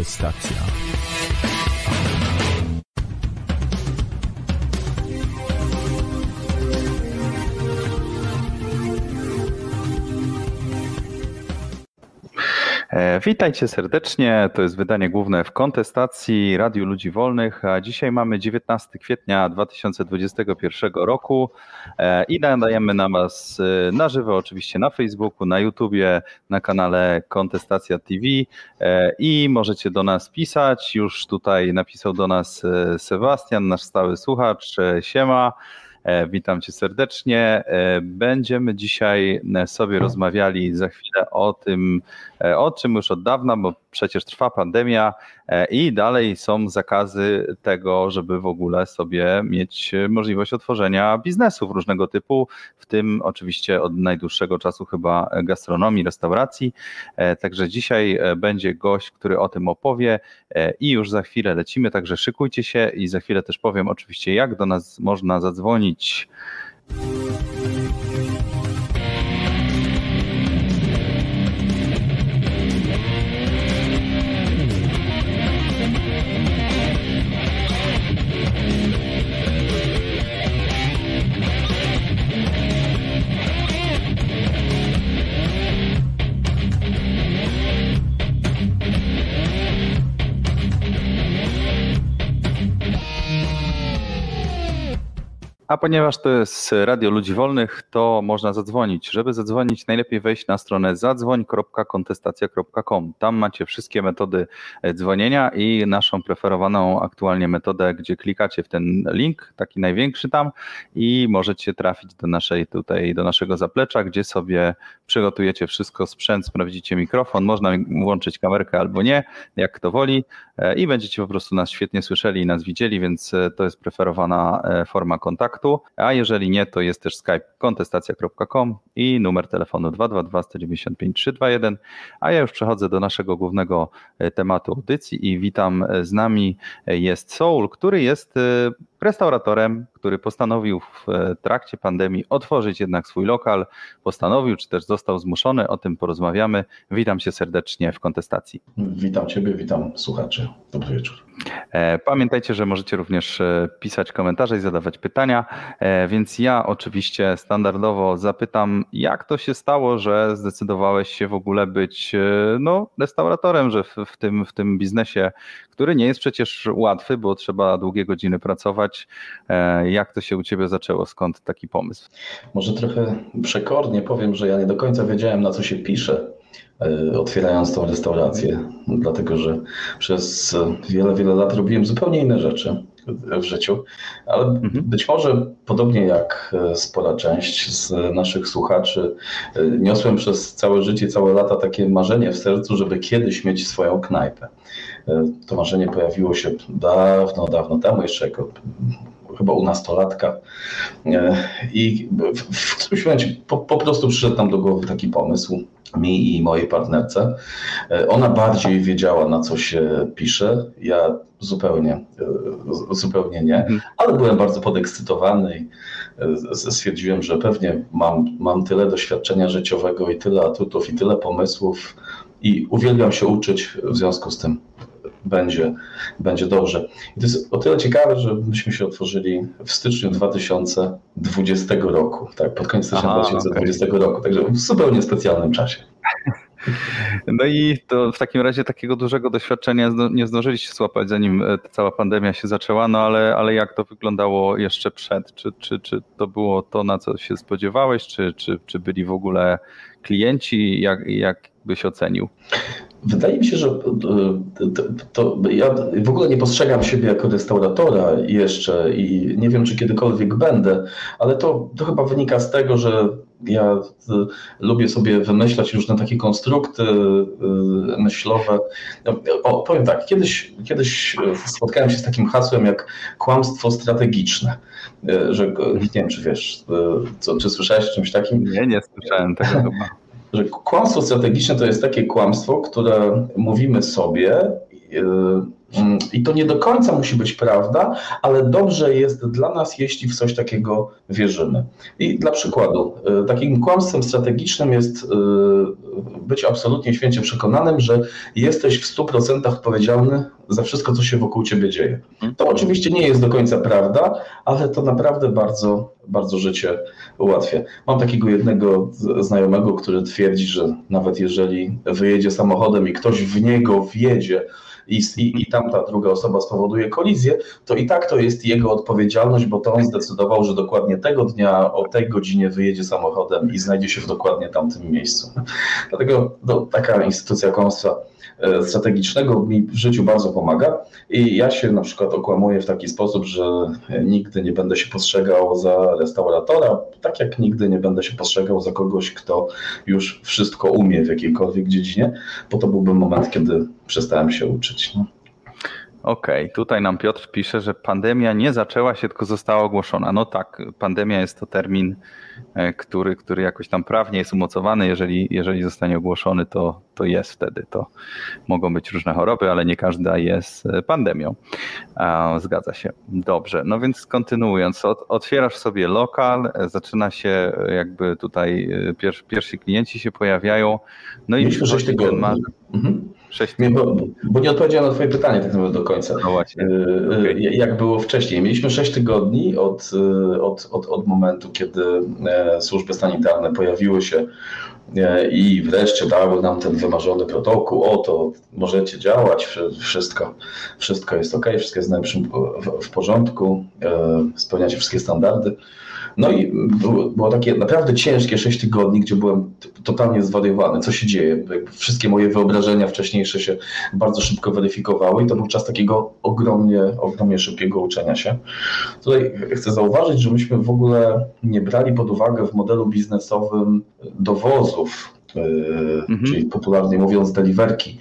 Kontestacja. Witajcie serdecznie. To jest wydanie główne w kontestacji Radiu Ludzi Wolnych. A dzisiaj mamy 19 kwietnia 2021 roku e, i nadajemy na Was e, na żywo, oczywiście na Facebooku, na YouTubie, na kanale Kontestacja TV i możecie do nas pisać. Już tutaj napisał do nas Sebastian, nasz stały słuchacz. Siema. E, witam Cię serdecznie. E, będziemy dzisiaj e, sobie rozmawiali za chwilę o tym, o czym już od dawna, bo przecież trwa pandemia i dalej są zakazy tego, żeby w ogóle sobie mieć możliwość otworzenia biznesów różnego typu, w tym oczywiście od najdłuższego czasu chyba gastronomii, restauracji. Także dzisiaj będzie gość, który o tym opowie i już za chwilę lecimy, także szykujcie się i za chwilę też powiem oczywiście, jak do nas można zadzwonić A ponieważ to jest Radio Ludzi Wolnych, to można zadzwonić. Żeby zadzwonić, najlepiej wejść na stronę zadzwoń.kontestacja.com. Tam macie wszystkie metody e, dzwonienia i naszą preferowaną aktualnie metodę, gdzie klikacie w ten link, taki największy tam i możecie trafić do naszej tutaj, do naszego zaplecza, gdzie sobie przygotujecie wszystko, sprzęt, sprawdzicie mikrofon, można włączyć kamerkę albo nie, jak kto woli i będziecie po prostu nas świetnie słyszeli i nas widzieli, więc e, to jest preferowana forma kontaktu. A jeżeli nie, to jest też Skype kontestacja.com i numer telefonu 222 195 321, a ja już przechodzę do naszego głównego e, tematu audycji i witam e, z nami e, jest Soul, który jest restauratorem, który postanowił w trakcie pandemii otworzyć jednak swój lokal, postanowił, czy też został zmuszony, o tym porozmawiamy. Witam cię serdecznie w kontestacji. Witam ciebie, witam słuchaczy. Dobry wieczór. E, pamiętajcie, że możecie również e, pisać komentarze i zadawać pytania, e, więc ja oczywiście standardowo zapytam, jak to się stało, że zdecydowałeś się w ogóle być no, restauratorem, że w, w, tym, w tym biznesie, który nie jest przecież łatwy, bo trzeba długie godziny pracować. Jak to się u Ciebie zaczęło? Skąd taki pomysł? Może trochę przekornie powiem, że ja nie do końca wiedziałem, na co się pisze E, otwierając tą restaurację, dlatego że przez wiele, wiele lat robiłem zupełnie inne rzeczy w życiu, ale mhm. być może podobnie jak e, spora część z naszych słuchaczy, e, niosłem przez całe życie, całe lata takie marzenie w sercu, żeby kiedyś mieć swoją knajpę. To marzenie pojawiło się dawno, dawno temu, jeszcze jako chyba u nastolatka. I w którymś momencie po, po prostu przyszedł nam do głowy taki pomysł, mi i mojej partnerce. E, ona bardziej wiedziała, na co się pisze. Ja zupełnie, e, zupełnie nie, mhm. ale byłem bardzo podekscytowany i e, stwierdziłem, że pewnie mam, mam tyle doświadczenia życiowego i tyle atutów i tyle pomysłów i uwielbiam się uczyć w związku z tym będzie, będzie dobrze. I to jest o tyle ciekawe, że myśmy się otworzyli w styczniu 2020 roku, tak, pod koniec stycznia Aha, 2020 okay. roku, także w zupełnie specjalnym czasie. No i to w takim razie takiego dużego doświadczenia nie zdążyliście złapać, zanim e, cała pandemia się zaczęła, no ale, ale jak to wyglądało jeszcze przed? Czy, czy, czy to było to, na co się spodziewałeś, czy, czy, czy byli w ogóle klienci? Jak, jak byś ocenił? Wydaje mi się, że to, to, ja w ogóle nie postrzegam siebie jako restauratora jeszcze i nie wiem, czy kiedykolwiek będę, ale to, to chyba wynika z tego, że ja lubię sobie wymyślać różne takie konstrukty y, myślowe. O, powiem tak, kiedyś, kiedyś spotkałem się z takim hasłem jak kłamstwo strategiczne, że nie wiem, czy wiesz, co, czy słyszałeś o czymś takim? Nie, nie słyszałem tego chyba że kłamstwo strategiczne to jest takie kłamstwo, które mówimy sobie, Mm, I to nie do końca musi być prawda, ale dobrze jest dla nas, jeśli w coś takiego wierzymy. I dla przykładu, y, takim kłamstwem strategicznym jest y, być absolutnie święcie przekonanym, że jesteś w 100% odpowiedzialny za wszystko, co się wokół ciebie dzieje. To oczywiście nie jest do końca prawda, ale to naprawdę bardzo, bardzo życie ułatwia. Mam takiego jednego znajomego, który twierdzi, że nawet jeżeli wyjedzie samochodem i ktoś w niego wjedzie, i, i, i tamta druga osoba spowoduje kolizję, to i tak to jest jego odpowiedzialność, bo to on zdecydował, że dokładnie tego dnia o tej godzinie wyjedzie samochodem i znajdzie się w dokładnie tamtym miejscu. Dlatego no, taka instytucja kłamstwa E, strategicznego mi w życiu bardzo pomaga i ja się na przykład okłamuję w taki sposób, że nigdy nie będę się postrzegał za restauratora, tak jak nigdy nie będę się postrzegał za kogoś, kto już wszystko umie w jakiejkolwiek dziedzinie, bo to byłby moment, kiedy przestałem się uczyć. No. Okej, okay. tutaj nam Piotr pisze, że pandemia nie zaczęła się, tylko została ogłoszona. No tak, pandemia jest to termin, e, który, który jakoś tam prawnie jest umocowany. Jeżeli, jeżeli zostanie ogłoszony, to, to jest wtedy. To mogą być różne choroby, ale nie każda jest e, pandemią. Zgadza się. Dobrze, no więc kontynuując, otwierasz sobie lokal, e, zaczyna się jakby tutaj pierwsi klienci się pojawiają. No i Mieliśmy 6 tygodni. Mhm. Nie, bo, bo, nie odpowiedziałem na Twoje pytanie tak naprawdę do końca. No właśnie. Y, y, okay. Jak było wcześniej? Mieliśmy 6 tygodni od, y, od, od, od momentu, kiedy e, służby sanitarne pojawiły się e, i wreszcie dały nam ten wymarzony protokół. O, to możecie działać, wszystko, wszystko jest ok, wszystko jest w, w porządku, e, spełniacie wszystkie standardy. No i było, takie naprawdę ciężkie 6 tygodni, gdzie byłem totalnie zwariowany, co się dzieje. Wszystkie moje wyobrażenia wcześniejsze się bardzo szybko weryfikowały i to był czas takiego ogromnie, ogromnie szybkiego uczenia się. Tutaj chcę zauważyć, że myśmy w ogóle nie brali pod uwagę w modelu biznesowym dowozów mhm. czyli popularnie mówiąc deliverki.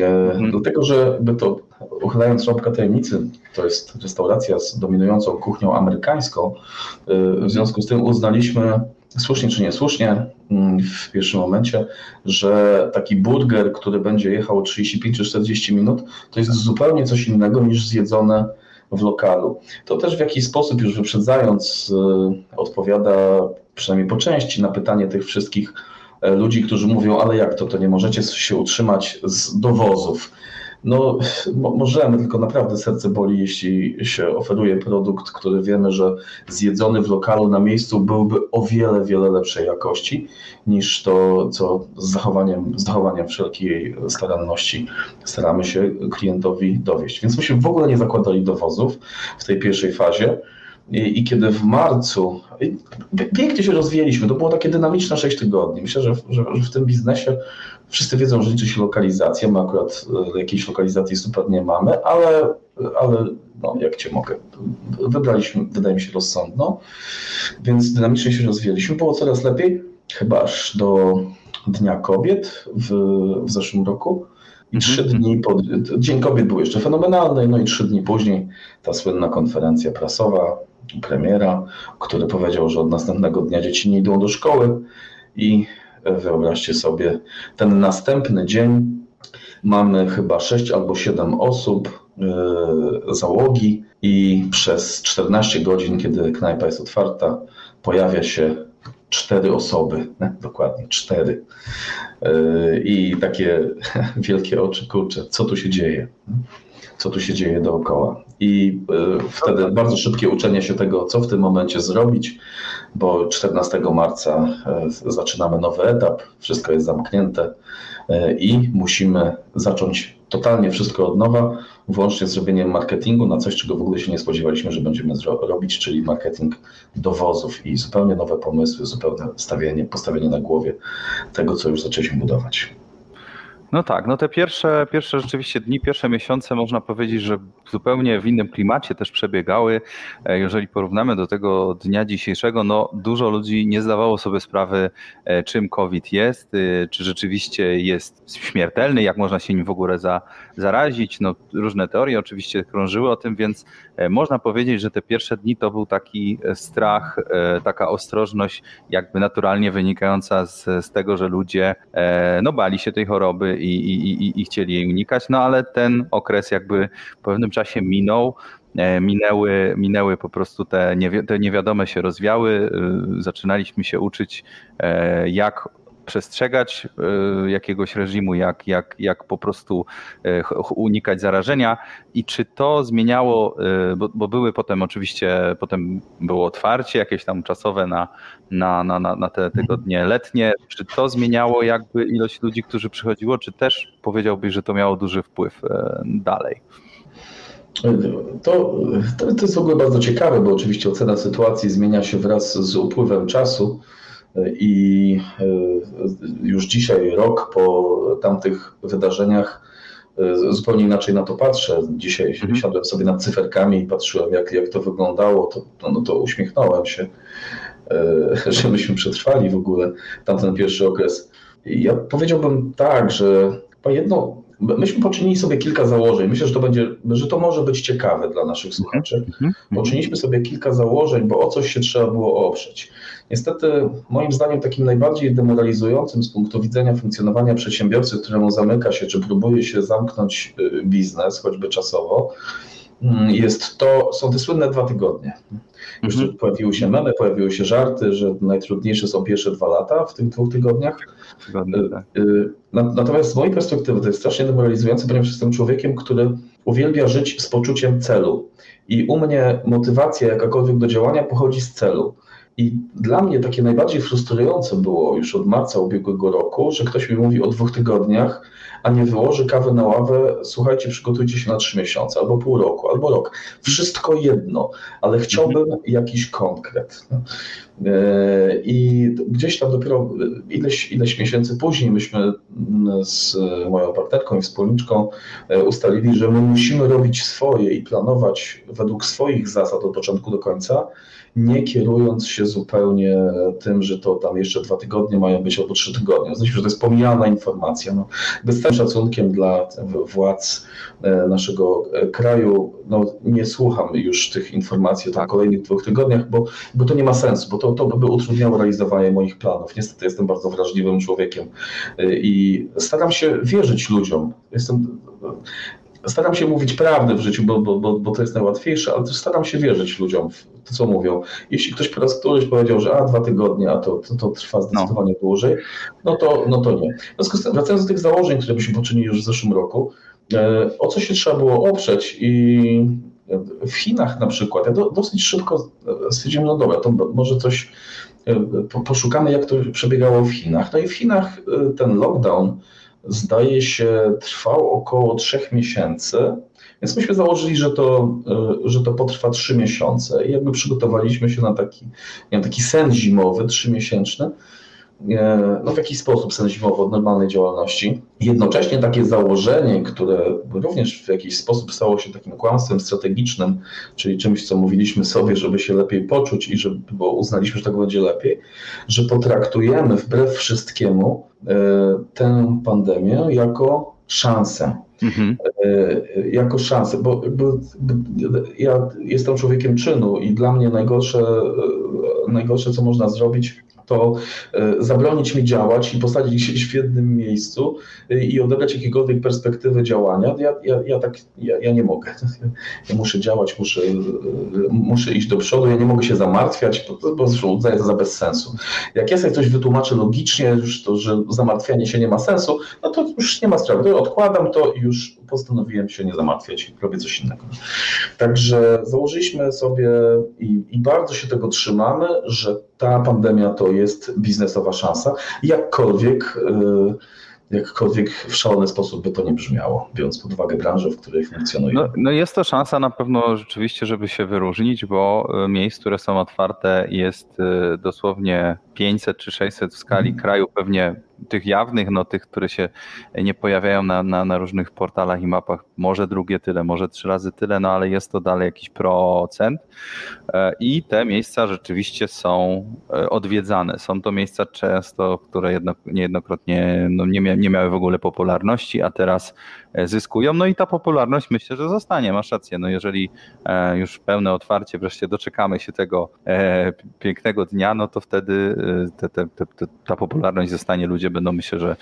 E, mhm. Dlatego, że by to, uchylając rąbka tajemnicy, to jest restauracja z dominującą kuchnią amerykańską, e, w związku z tym uznaliśmy, słusznie czy niesłusznie, mm, w pierwszym momencie, że taki burger, który będzie jechał 35 czy 40 minut, to jest zupełnie coś innego niż zjedzone w lokalu. To też w jakiś sposób, już wyprzedzając, odpowiada przynajmniej po części na pytanie tych wszystkich E, ludzi, którzy mówią, ale jak to, to nie możecie się utrzymać z dowozów. No, możemy, tylko naprawdę serce boli, jeśli się oferuje produkt, który wiemy, że zjedzony w lokalu na miejscu byłby o wiele, wiele lepszej jakości niż to, co z zachowaniem, z zachowaniem wszelkiej staranności staramy się klientowi dowieść. Więc myśmy w ogóle nie zakładali dowozów w tej pierwszej fazie. I, I, kiedy w marcu, pięknie się rozwijaliśmy, to było takie dynamiczne 6 tygodni. Myślę, że, że, że w tym biznesie wszyscy wiedzą, że liczy się lokalizacja. My akurat e, jakiejś lokalizacji super nie mamy, ale, ale no, jak cię mogę, wybraliśmy, wydaje mi się, rozsądną, więc dynamicznie się rozwijaliśmy. Było coraz lepiej, chyba aż do Dnia Kobiet w, w zeszłym roku. I trzy mhm. dni po, Dzień Kobiet był jeszcze fenomenalny, no i trzy dni później ta słynna konferencja prasowa, premiera, który powiedział, że od następnego dnia dzieci nie idą do szkoły i wyobraźcie sobie, ten następny dzień mamy chyba 6 albo 7 osób, yy, załogi i przez 14 godzin, kiedy knajpa jest otwarta, pojawia się cztery osoby, dokładnie cztery. Yy, I takie wielkie oczy, kurcze, co tu się dzieje? Co tu się dzieje dookoła? I yy, wtedy bardzo szybkie uczenie się tego, co w tym momencie zrobić, bo 14 marca yy, zaczynamy nowy etap, wszystko jest zamknięte i musimy zacząć totalnie wszystko od nowa, włącznie z zrobieniem marketingu na coś, czego w ogóle się nie spodziewaliśmy, że będziemy robić, czyli marketing dowozów i zupełnie nowe pomysły, zupełne stawienie, postawienie na głowie tego, co już zaczęliśmy budować. No tak, no te pierwsze, pierwsze rzeczywiście dni, pierwsze miesiące można powiedzieć, że zupełnie w innym klimacie też przebiegały. E, jeżeli porównamy do tego dnia dzisiejszego, no dużo ludzi nie zdawało sobie sprawy, e, czym COVID jest, e, czy rzeczywiście jest śmiertelny, jak można się nim w ogóle za, zarazić. No, różne teorie oczywiście krążyły o tym, więc można powiedzieć, że te pierwsze dni to był taki strach, taka ostrożność jakby naturalnie wynikająca z, z tego, że ludzie no, bali się tej choroby i, i, i chcieli jej unikać, no ale ten okres jakby po pewnym czasie minął. Minęły, minęły po prostu te, niewi te niewiadome się rozwiały, zaczynaliśmy się uczyć, jak przestrzegać e, jakiegoś reżimu, jak, jak, jak po prostu e, unikać zarażenia i czy to zmieniało, e, bo, bo były potem oczywiście, potem było otwarcie jakieś tam czasowe na, na, na, na te tygodnie letnie, czy to zmieniało jakby ilość ludzi, którzy przychodziło, czy też powiedziałbyś, że to miało duży wpływ dalej? To, to, to jest w ogóle bardzo ciekawe, bo oczywiście ocena sytuacji zmienia się wraz z upływem czasu. I e, już dzisiaj, rok po tamtych wydarzeniach, e, zupełnie inaczej na to patrzę. Dzisiaj mhm. siadłem sobie nad cyferkami i patrzyłem, jak, jak to wyglądało, to, no, to uśmiechnąłem się, e, że myśmy przetrwali w ogóle tamten pierwszy okres. Ja powiedziałbym tak, że jedno, myśmy poczynili sobie kilka założeń. Myślę, że to będzie, że to może być ciekawe dla naszych mhm. słuchaczy. Mhm. Poczyniliśmy sobie kilka założeń, bo o coś się trzeba było oprzeć. Niestety, moim zdaniem, takim najbardziej demoralizującym z punktu widzenia funkcjonowania przedsiębiorcy, któremu zamyka się czy próbuje się zamknąć y, biznes, choćby czasowo, jest to, są te słynne dwa tygodnie. Już mhm. pojawiły się memy, pojawiły się żarty, że najtrudniejsze są pierwsze dwa lata w tych dwóch tygodniach. Y, tak. y, natomiast z mojej perspektywy to jest strasznie demoralizujące, ponieważ jestem człowiekiem, który uwielbia żyć z poczuciem celu. I u mnie motywacja jakakolwiek do działania pochodzi z celu. I dla mnie takie najbardziej frustrujące było już od marca ubiegłego roku, że ktoś mi mówi o dwóch tygodniach, a nie wyłoży kawy na ławę, słuchajcie, przygotujcie się na trzy miesiące, albo pół roku, albo rok. Wszystko jedno, ale chciałbym mhm. jakiś konkret. E, I gdzieś tam dopiero ileś, ileś miesięcy później myśmy z moją partnerką i wspólniczką e, ustalili, że my musimy robić swoje i planować według swoich zasad od początku do końca, nie kierując się zupełnie tym, że to tam jeszcze dwa tygodnie mają być albo trzy tygodnie. Znaczy, że to jest pomijana informacja. No, bez tym szacunkiem dla władz e, naszego e, kraju, no, nie słucham już tych informacji o tak. kolejnych dwóch tygodniach, bo, bo to nie ma sensu, bo to, to by utrudniało realizowanie moich planów. Niestety jestem bardzo wrażliwym człowiekiem e, i staram się wierzyć ludziom. Jestem staram się mówić prawdę w życiu, bo, bo, bo, bo to jest najłatwiejsze, ale też staram się wierzyć ludziom w to, co mówią. Jeśli ktoś po raz któryś powiedział, że a, dwa tygodnie, a to, to, to trwa zdecydowanie no. dłużej, no to, no to nie. W związku z tym, wracając do tych założeń, które byśmy poczynili już w zeszłym roku, e, o co się trzeba było oprzeć i w Chinach na przykład, ja do, dosyć szybko stwierdziłem, no dobra, to może coś e, poszukamy, jak to przebiegało w Chinach. No i w Chinach e, ten lockdown zdaje się, trwał około trzech miesięcy, więc myśmy założyli, że to, e, że to potrwa trzy miesiące i jakby przygotowaliśmy się na taki, nie wiem, taki sen zimowy, trzymiesięczny, e, no w jakiś sposób sen zimowy od normalnej działalności. Jednocześnie takie założenie, które również w jakiś sposób stało się takim kłamstwem strategicznym, czyli czymś, co mówiliśmy sobie, żeby się lepiej poczuć i żeby, bo uznaliśmy, że tak będzie lepiej, że potraktujemy wbrew wszystkiemu E, tę pandemię jako szansę. Mhm. E, jako szansę, bo, bo, ja jestem człowiekiem czynu i dla mnie najgorsze, e, najgorsze co można zrobić, to e, zabronić mi działać i posadzić się w jednym miejscu e, i odebrać jakiekolwiek perspektywy działania, ja, ja, ja tak, ja, ja, nie mogę. Ja muszę działać, muszę, e, muszę iść do przodu, ja nie mogę się zamartwiać, bo, bo zresztą uznaję to za bez sensu. Jak ja sobie coś wytłumaczę logicznie, już to, że zamartwianie się nie ma sensu, no to już nie ma sprawy. Odkładam to i już postanowiłem się nie zamartwiać i robię coś innego. Także założyliśmy sobie i, i bardzo się tego trzymamy, że ta pandemia to jest biznesowa szansa. Jakkolwiek, e, jakkolwiek w szalony sposób by to nie brzmiało, biorąc pod uwagę branżę, w której funkcjonuje. No, no jest to szansa na pewno rzeczywiście, żeby się wyróżnić, bo e, miejsc, które są otwarte jest e, dosłownie 500 czy 600 w skali mhm. kraju, pewnie tych jawnych, no tych, które się nie pojawiają na, na, na, różnych portalach i mapach, może drugie tyle, może trzy razy tyle, no ale jest to dalej jakiś procent e, i te miejsca rzeczywiście są e, odwiedzane. Są to miejsca często, które jedno, niejednokrotnie no nie, mia, nie miały w ogóle popularności, a teraz zyskują. No i ta popularność myślę, że zostanie, masz rację. No jeżeli już pełne otwarcie, wreszcie doczekamy się tego pięknego dnia, no to wtedy te, te, te, ta popularność zostanie, ludzie będą będą myślę, że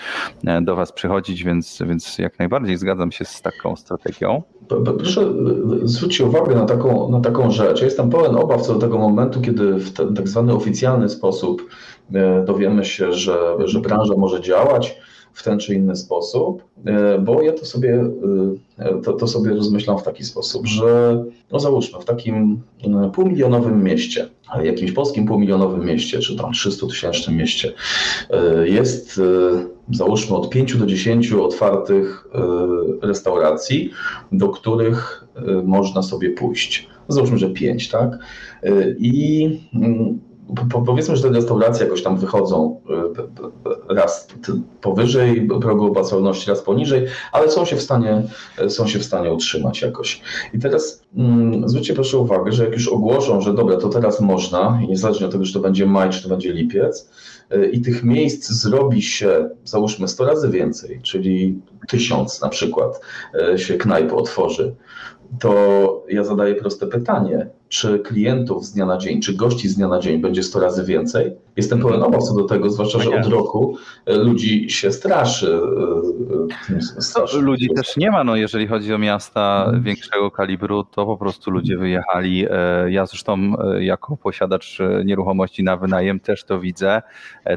do Was przychodzić, więc, więc jak najbardziej zgadzam się z taką strategią. Proszę zwrócić uwagę na taką, na taką rzecz. Ja jestem pełen obaw co do tego momentu, kiedy w ten tak zwany oficjalny sposób dowiemy się, że, że branża może działać w ten czy inny sposób, e, bo ja to sobie, e, to, to sobie rozmyślam w taki sposób, że no załóżmy w takim e, półmilionowym mieście, jakimś polskim półmilionowym mieście, czy tam 300 tysięcznym mieście, jest załóżmy od 5 do 10 otwartych restauracji, do których można sobie pójść. Załóżmy, że 5, tak? I mm, powiedzmy, że te restauracje jakoś tam wychodzą e, raz powyżej progu opłacalności, raz poniżej, ale są się w stanie, są się w stanie utrzymać jakoś. I teraz mm, zwróćcie proszę uwagę, że jak już ogłoszą, że dobra, to teraz można, niezależnie od tego, czy to będzie maj, czy to będzie lipiec, e, i tych miejsc zrobi się, załóżmy, 100 razy więcej, czyli tysiąc na przykład e, się knajp otworzy, to ja zadaję proste pytanie, czy klientów z dnia na dzień, czy gości z dnia na dzień będzie 100 razy więcej? Jestem pełen obaw co do tego, zwłaszcza, że od roku e, ludzi się straszy. E, e, straszy. Ludzi też nie ma, no jeżeli chodzi o miasta mhm. większego kalibru, to po prostu ludzie wyjechali. Ja zresztą jako posiadacz nieruchomości na wynajem też to widzę,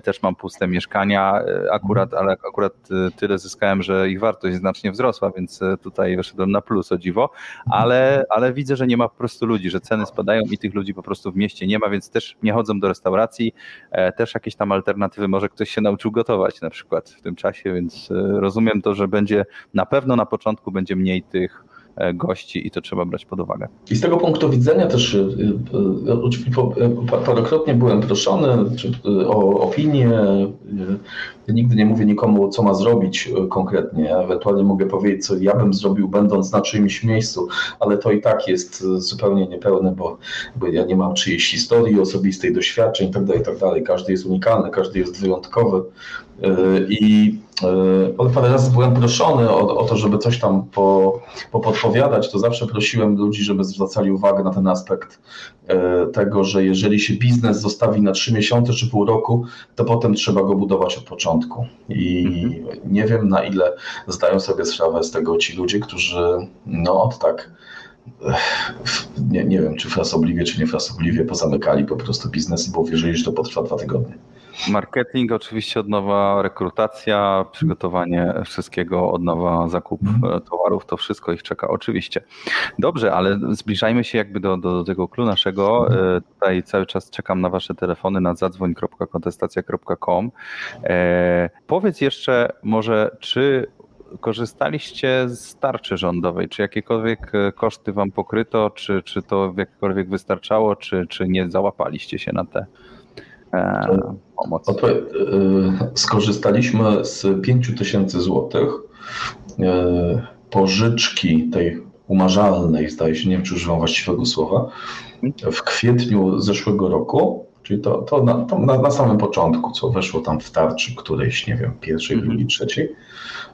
też mam puste mieszkania akurat, ale akurat tyle zyskałem, że ich wartość znacznie wzrosła, więc tutaj wyszedłem na plus o dziwo, ale, ale widzę, że nie ma po prostu ludzi, że ceny spadają i tych ludzi po prostu w mieście nie ma, więc też nie chodzą do restauracji, e, też jakieś tam alternatywy, może ktoś się nauczył gotować na przykład w tym czasie, więc e, rozumiem to, że będzie na pewno na początku będzie mniej tych gości i to trzeba brać pod uwagę. I z tego punktu widzenia też e, e, parokrotnie byłem proszony o opinię. Nigdy nie mówię nikomu, co ma zrobić konkretnie. Ewentualnie mogę powiedzieć, co ja bym zrobił, będąc na czyimś miejscu, ale to i tak jest zupełnie niepełne, bo, bo ja nie mam czyjejś historii osobistej, doświadczeń itd., tak itd. Tak każdy jest unikalny, każdy jest wyjątkowy. I ale parę razy byłem proszony o, o to, żeby coś tam po, popodpowiadać, to zawsze prosiłem ludzi, żeby zwracali uwagę na ten aspekt e, tego, że jeżeli się biznes zostawi na trzy miesiące czy pół roku, to potem trzeba go budować od początku. I mhm. nie wiem, na ile zdają sobie sprawę z tego ci ludzie, którzy no tak nie, nie wiem, czy frasobliwie, czy nie frasobliwie pozamykali po prostu biznes, bo wierzyli, że to potrwa dwa tygodnie. Marketing, oczywiście od nowa rekrutacja, przygotowanie wszystkiego, od nowa zakup mhm. e, towarów, to wszystko ich czeka oczywiście. Dobrze, ale zbliżajmy się jakby do, do, do tego klu naszego. E, tutaj cały czas czekam na wasze telefony na zadzwoń.kontestacja.com. E, powiedz jeszcze może, czy korzystaliście z tarczy rządowej? Czy jakiekolwiek koszty wam pokryto, czy, czy to w jakikolwiek wystarczało, czy, czy nie załapaliście się na te pomoc? E, skorzystaliśmy z 5 tysięcy złotych e, pożyczki tej umarzalnej, zdaje się, nie wiem czy używam właściwego słowa, w kwietniu zeszłego roku, czyli to, to, na, to na, na, samym początku, co weszło tam w tarczy którejś, nie wiem, pierwszej, mhm. drugiej, trzeciej,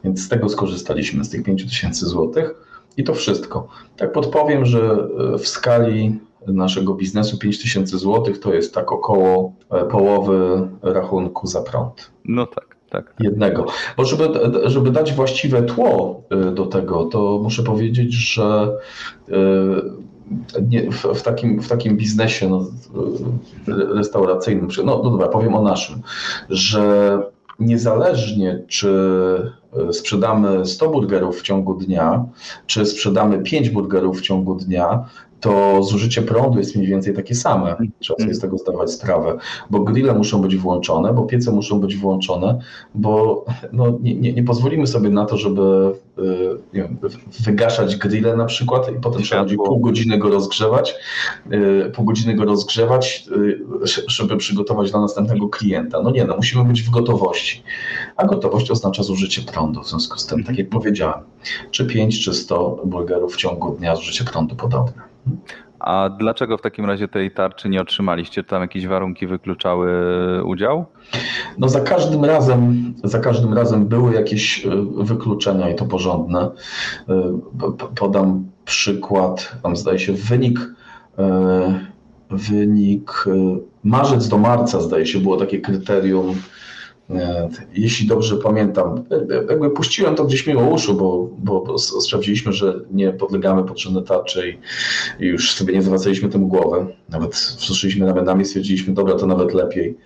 więc z tego skorzystaliśmy, z tych 5 tysięcy złotych i to wszystko. Tak podpowiem, że w skali naszego biznesu 5000 zł to jest tak około e, połowy rachunku za prąd. No tak. Tak. Jednego. Bo żeby, żeby dać właściwe tło e, do tego, to muszę powiedzieć, że e, nie, w, w, takim, w takim biznesie no, restauracyjnym, no, no dobra, powiem o naszym, że niezależnie czy sprzedamy 100 burgerów w ciągu dnia, czy sprzedamy 5 burgerów w ciągu dnia, to zużycie prądu jest mniej więcej takie same. Trzeba sobie z tego zdawać sprawę, bo grille muszą być włączone, bo piece muszą być włączone, bo no, nie, nie, nie pozwolimy sobie na to, żeby y, wiem, wygaszać grille na przykład i potem trzeba będzie pół godziny go rozgrzewać, y, pół godziny go rozgrzewać, y, żeby przygotować dla następnego klienta. No nie, no musimy być w gotowości, a gotowość oznacza zużycie prądu, w związku z tym, tak jak powiedziałem, czy 5 czy 100 burgerów w ciągu dnia zużycie prądu podobne. A dlaczego w takim razie tej tarczy nie otrzymaliście? Tam jakieś warunki wykluczały udział? No za każdym razem, za każdym razem były jakieś e, wykluczenia i to porządne. E, podam przykład, tam zdaje się wynik, e, wynik marzec do marca zdaje się było takie kryterium jeśli dobrze pamiętam, jakby puściłem to gdzieś mimo uszu, bo, bo, bo sprawdziliśmy, że nie podlegamy potrzebne tarcze i, już sobie nie zwracaliśmy tym głowy. Nawet wszyscyśmy nawet i stwierdziliśmy, dobra, to nawet lepiej,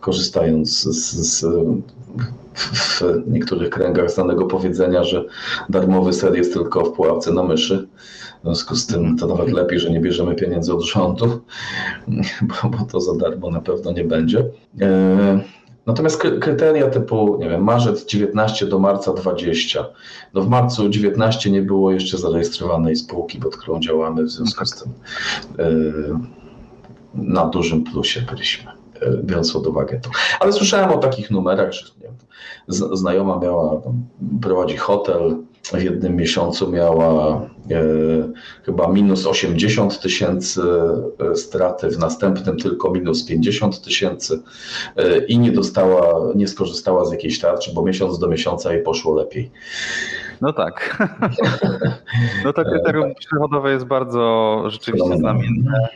korzystając z, z, w niektórych kręgach znanego powiedzenia, że darmowy ser jest tylko w pułapce na myszy. W związku z tym to nawet lepiej, że nie bierzemy pieniędzy od rządu, bo, bo to za darmo na pewno nie będzie. E, natomiast kryteria typu, nie wiem, marzec 19 do marca 20. No w marcu 19 nie było jeszcze zarejestrowanej spółki, pod którą działamy, w związku z tym e, na dużym plusie byliśmy, e, biorąc pod uwagę to. Ale słyszałem o takich numerach, że nie, znajoma miała, prowadzi hotel, w jednym miesiącu miała e, chyba minus 80 tysięcy e, straty, w następnym tylko minus 50 tysięcy e, i nie dostała, nie skorzystała z jakiejś tarczy, bo miesiąc do miesiąca jej poszło lepiej. No tak. No to kryterium przychodowe jest bardzo rzeczywiście znamienne.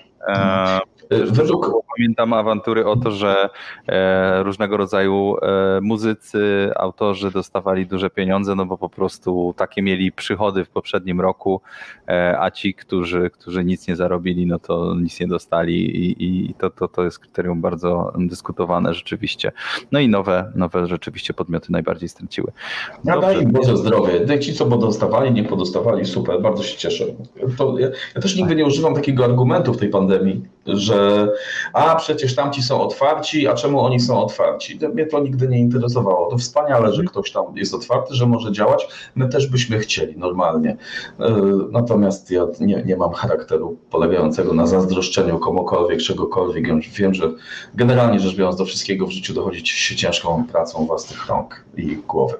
Według... Pamiętam awantury o to, że e, różnego rodzaju e, muzycy, autorzy dostawali duże pieniądze, no bo po prostu takie mieli przychody w poprzednim roku, e, a ci, którzy, którzy nic nie zarobili, no to nic nie dostali i, i to, to, to jest kryterium bardzo dyskutowane rzeczywiście. No i nowe, nowe rzeczywiście podmioty najbardziej straciły. Ja daj im Boże zdrowie. Ci, co dostawali, nie podostawali, super, bardzo się cieszę. To ja, ja też nigdy nie używam takiego argumentu w tej pandemii, że a przecież tamci są otwarci, a czemu oni są otwarci? Mnie to nigdy nie interesowało. To wspaniale, że ktoś tam jest otwarty, że może działać. My też byśmy chcieli normalnie. E, natomiast ja nie, nie mam charakteru polegającego na zazdroszczeniu komukolwiek, czegokolwiek. Wiem, że generalnie rzecz biorąc do wszystkiego w życiu dochodzić się ciężką pracą własnych rąk i głowy.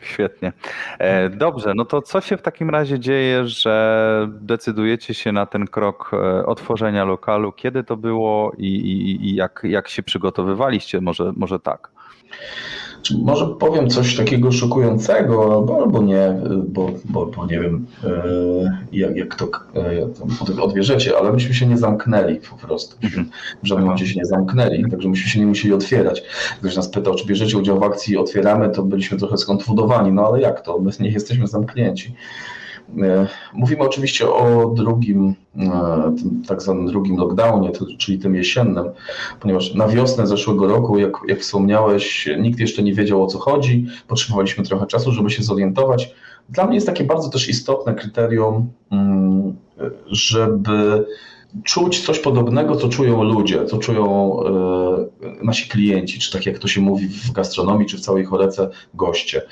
Świetnie. E, dobrze, no to co się w takim razie dzieje, że decydujecie się na ten krok e, otworzenia lokalu? Kiedy to było i, i, i jak, jak się przygotowywaliście? Może, może tak. Może powiem coś takiego szokującego, albo, albo nie, bo, bo, bo nie wiem, e, jak, jak to e, odwierzecie, ale myśmy się nie zamknęli po prostu. W żadnym momencie się nie zamknęli, także myśmy się nie musieli otwierać. Ktoś nas pytał, czy bierzecie udział w akcji otwieramy, to byliśmy trochę skonfudowani, no ale jak to? My nie jesteśmy zamknięci. E, mówimy oczywiście o drugim, e, tym tak zwanym drugim lockdownie, czyli tym jesiennym, ponieważ na wiosnę zeszłego roku, jak, jak wspomniałeś, nikt jeszcze nie wiedział o co chodzi, potrzebowaliśmy trochę czasu, żeby się zorientować. Dla mnie jest takie bardzo też istotne kryterium, mm, żeby czuć coś podobnego, co czują ludzie, co czują e, nasi klienci, czy tak jak to się mówi w gastronomii, czy w całej chorece, goście.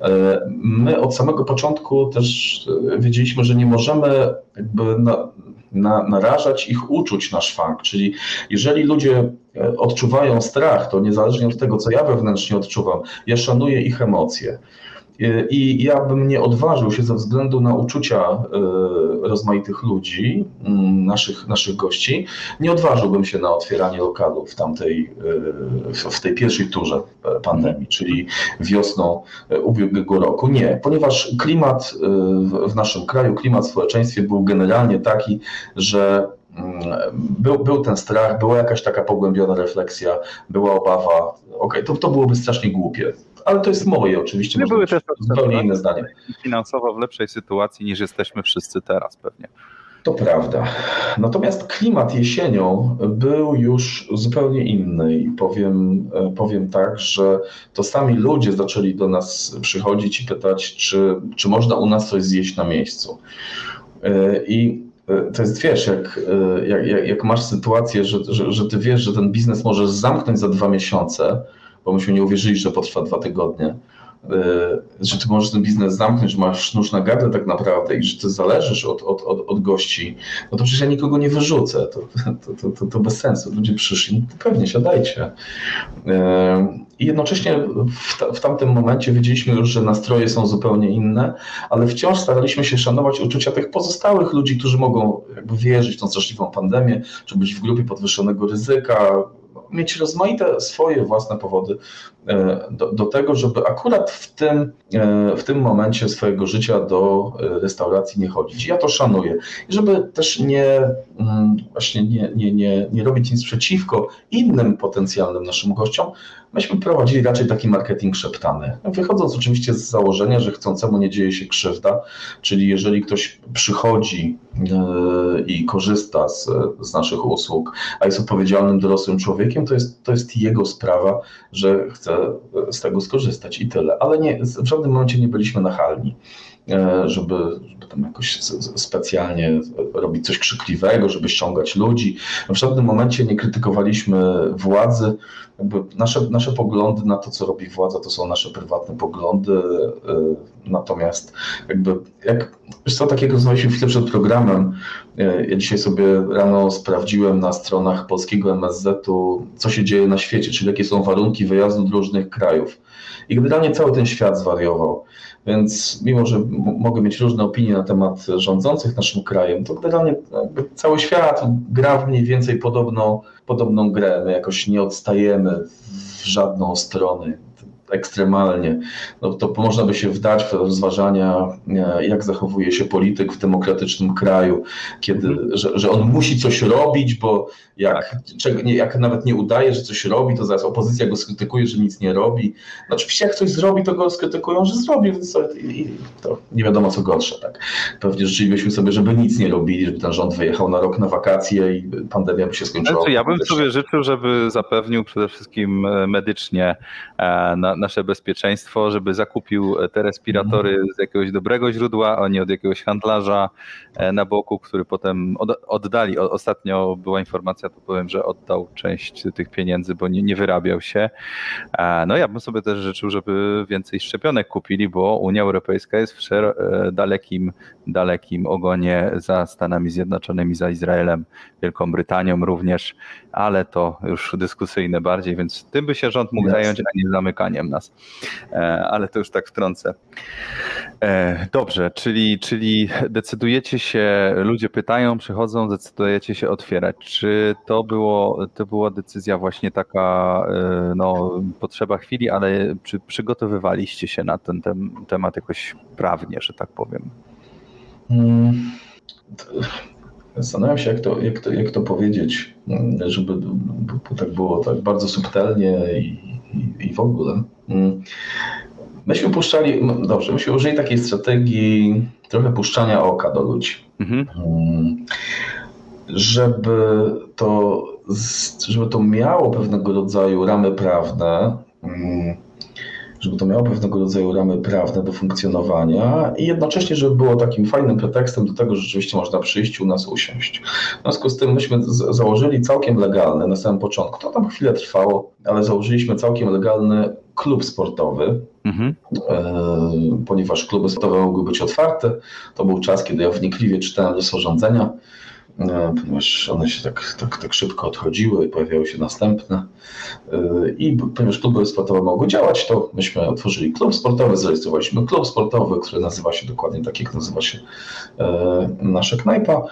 E, my od samego początku też e, wiedzieliśmy, że nie możemy jakby na, na, narażać ich uczuć na szwank, czyli jeżeli ludzie odczuwają strach, to niezależnie od tego, co ja wewnętrznie odczuwam, ja szanuję ich emocje. I ja bym nie odważył się ze względu na uczucia e, rozmaitych ludzi, mm, naszych, naszych gości, nie odważyłbym się na otwieranie lokalu w tamtej, e, w tej pierwszej turze pandemii, czyli wiosną ubiegłego roku. Nie, ponieważ klimat w naszym kraju, klimat w społeczeństwie był generalnie taki, że mm, był, był ten strach, była jakaś taka pogłębiona refleksja, była obawa. Ok, to, to byłoby strasznie głupie ale to jest moje oczywiście. My były też zupełnie inne zdanie. Finansowo w lepszej sytuacji niż jesteśmy wszyscy teraz pewnie. To prawda. Natomiast klimat jesienią był już zupełnie inny i powiem, powiem tak, że to sami ludzie zaczęli do nas przychodzić i pytać, czy, czy można u nas coś zjeść na miejscu. I to jest, wiesz, jak, jak, jak masz sytuację, że, że, że ty wiesz, że ten biznes możesz zamknąć za dwa miesiące, bo myśmy nie uwierzyli, że potrwa dwa tygodnie, e, że ty możesz ten biznes zamknąć, że masz nóż na gardle tak naprawdę i że ty zależysz od, od, od, od gości, no to przecież ja nikogo nie wyrzucę, to, to, to, to, bez sensu. Ludzie przyszli, no to pewnie siadajcie. E, I jednocześnie w, ta, w tamtym momencie wiedzieliśmy już, że nastroje są zupełnie inne, ale wciąż staraliśmy się szanować uczucia tych pozostałych ludzi, którzy mogą jakby wierzyć w tą straszliwą pandemię, czy być w grupie podwyższonego ryzyka, mieć rozmaite swoje własne powody e, do, do tego, żeby akurat w tym, e, w tym momencie swojego życia do e, restauracji nie chodzić. Ja to szanuję. I żeby też nie, mm, właśnie nie, nie, nie, nie robić nic przeciwko innym potencjalnym naszym gościom, myśmy prowadzili raczej taki marketing szeptany. Wychodząc oczywiście z założenia, że chcącemu nie dzieje się krzywda, czyli jeżeli ktoś przychodzi e, i korzysta z, z naszych usług, a jest odpowiedzialnym dorosłym człowiekiem, to jest, to jest jego sprawa, że chce z tego skorzystać i tyle. Ale nie, w żadnym momencie nie byliśmy nachalni. E, żeby, żeby tam jakoś specjalnie robić coś krzykliwego, żeby ściągać ludzi. W żadnym momencie nie krytykowaliśmy władzy. Nasze, nasze poglądy na to, co robi władza, to są nasze prywatne poglądy. E, natomiast jakby, jak, co, tak jak rozmawialiśmy chwilę przed programem, e, ja dzisiaj sobie rano sprawdziłem na stronach polskiego MSZ-u, co się dzieje na świecie, czyli jakie są warunki wyjazdu do różnych krajów. I generalnie cały ten świat zwariował. Więc mimo, że mogę mieć różne opinie na temat rządzących naszym krajem, to generalnie cały świat gra w mniej więcej podobną, podobną grę. My jakoś nie odstajemy w żadną stronę ekstremalnie, no to można by się wdać w rozważania, e, jak zachowuje się polityk w demokratycznym kraju, kiedy, mhm. że, że on musi coś robić, bo jak, nie, jak nawet nie udaje, że coś robi, to zaraz opozycja go skrytykuje, że nic nie robi. No oczywiście jak coś zrobi, to go skrytykują, że zrobi, więc to, i, to nie wiadomo co gorsze. Tak. Pewnie życzylibyśmy sobie, żeby nic nie robili, żeby ten rząd wyjechał na rok na wakacje i pandemia by się skończyła. Znaczy, ja bym sobie życzył, żeby zapewnił przede wszystkim e, medycznie e, na, nasze bezpieczeństwo, żeby zakupił te respiratory mhm. z jakiegoś dobrego źródła, a nie od jakiegoś handlarza e, na boku, który potem oddali. Ostatnio była informacja, to powiem, że oddał część tych pieniędzy, bo nie, nie wyrabiał się. E, no ja bym sobie też życzył, żeby więcej szczepionek kupili, bo Unia Europejska jest w e, dalekim, dalekim ogonie za Stanami Zjednoczonymi, za Izraelem, Wielką Brytanią również, ale to już dyskusyjne bardziej, więc tym by się rząd mógł zająć, a nie zamykaniem nas. E, ale to już tak wtrącę. E, dobrze, czyli, czyli decydujecie się, ludzie pytają, przychodzą, decydujecie się otwierać. Czy to, było, to była decyzja właśnie taka, e, no, potrzeba chwili, ale czy przygotowywaliście się na ten temat jakoś prawnie, że tak powiem? Hmm. Zastanawiam się, jak to, jak to, jak to powiedzieć, żeby tak było tak bardzo subtelnie i, i, i w ogóle. Mm. Myśmy puszczali, dobrze, myśmy użyli takiej strategii trochę puszczania oka do ludzi. Mhm. Mm. Żeby to, żeby to miało pewnego rodzaju ramy prawne, mm, żeby to miało pewnego rodzaju ramy prawne do funkcjonowania i jednocześnie, żeby było takim fajnym pretekstem do tego, że rzeczywiście można przyjść u nas usiąść. W związku z tym myśmy założyli całkiem legalny na samym początku, to tam chwilę trwało, ale założyliśmy całkiem legalny klub sportowy, mhm. e, ponieważ kluby sportowe mogły być otwarte. To był czas, kiedy ja wnikliwie czytałem rozporządzenia no, ponieważ one się tak, tak, tak szybko odchodziły, pojawiały się następne. Y, I ponieważ kluby sportowe mogły działać, to myśmy otworzyli klub sportowy, zarejestrowaliśmy klub sportowy, który nazywa się dokładnie tak, jak nazywa się e, nasza knajpa.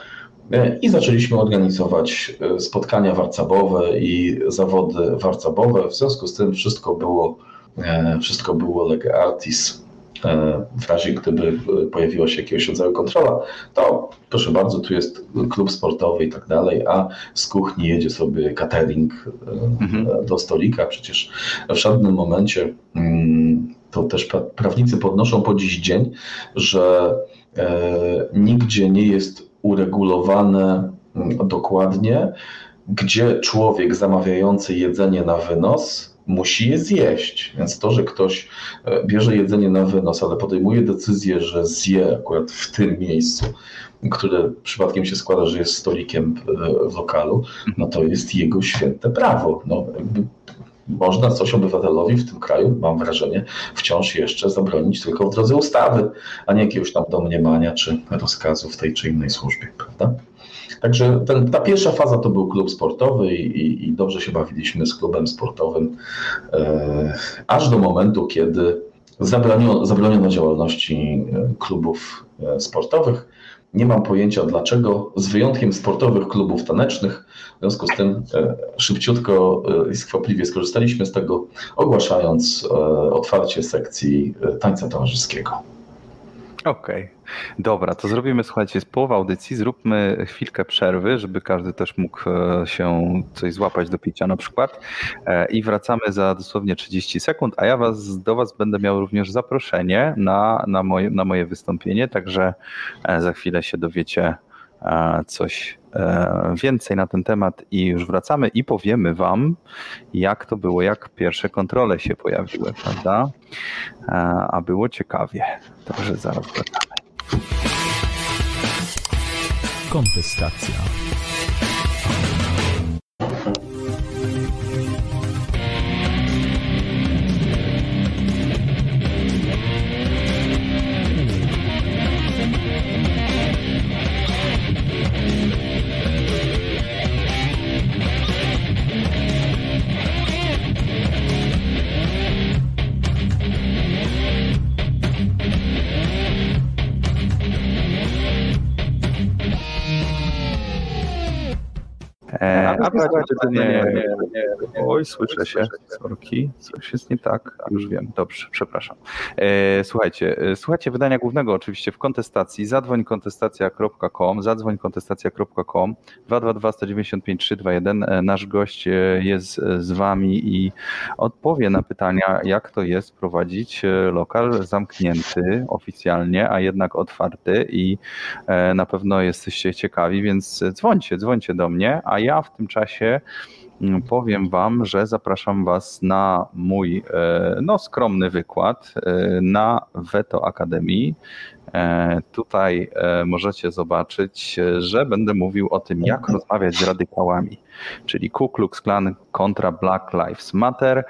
E, I zaczęliśmy organizować e, spotkania warcabowe i zawody warcabowe. W związku z tym wszystko było, wszystko było lege artis w razie gdyby pojawiła się jakiegoś rodzaju kontrola, to proszę bardzo, tu jest klub sportowy i tak dalej, a z kuchni jedzie sobie catering e, mhm. do stolika. Przecież w żadnym momencie mm, to też prawnicy podnoszą po dziś dzień, że e, nigdzie nie jest uregulowane mm, dokładnie, gdzie człowiek zamawiający jedzenie na wynos musi je zjeść. Więc to, że ktoś e, bierze jedzenie na wynos, ale podejmuje decyzję, że zje akurat w tym miejscu, które przypadkiem się składa, że jest stolikiem e, w lokalu, no to jest jego święte prawo. No, można coś obywatelowi w tym kraju, mam wrażenie, wciąż jeszcze zabronić tylko w drodze ustawy, a nie jakiegoś tam domniemania czy rozkazu w tej czy innej służbie, prawda? Także ten, ta pierwsza faza to był klub sportowy i, i dobrze się bawiliśmy z klubem sportowym, e, aż do momentu, kiedy zabroniono, zabroniono działalności e, klubów e, sportowych. Nie mam pojęcia dlaczego, z wyjątkiem sportowych klubów tanecznych. W związku z tym e, szybciutko i skwapliwie skorzystaliśmy z tego, ogłaszając otwarcie sekcji tańca towarzyskiego. Okej, okay. dobra, to zrobimy, słuchajcie, jest połowa audycji, zróbmy chwilkę przerwy, żeby każdy też mógł e, się coś złapać do picia na przykład e, i wracamy za dosłownie 30 sekund, a ja was, do was będę miał również zaproszenie na, na, moje, na moje wystąpienie, także e, za chwilę się dowiecie coś więcej na ten temat i już wracamy i powiemy wam, jak to było, jak pierwsze kontrole się pojawiły, prawda? A było ciekawie. Także zaraz wracamy. Kontestacja. Nie, nie, nie, Oj, słyszę się. Sorki, coś jest nie tak. Już wiem, dobrze, przepraszam. E, słuchajcie, e, słuchajcie wydania głównego oczywiście w kontestacji. Zadzwoń kontestacja.com, zadzwoń kontestacja.com 222 195 321. Nasz gość e, jest z wami i odpowie na pytania, jak to jest prowadzić lokal zamknięty oficjalnie, a jednak otwarty i na pewno jesteście ciekawi, więc dzwońcie, dzwońcie do mnie, a ja w tym czasie mm, powiem Wam, że zapraszam Was na mój e, no, skromny wykład e, na Veto Akademii. E, tutaj możecie zobaczyć, że będę mówił o tym, jak rozmawiać z radykałami, czyli Ku Klux Klan kontra Black Lives Matter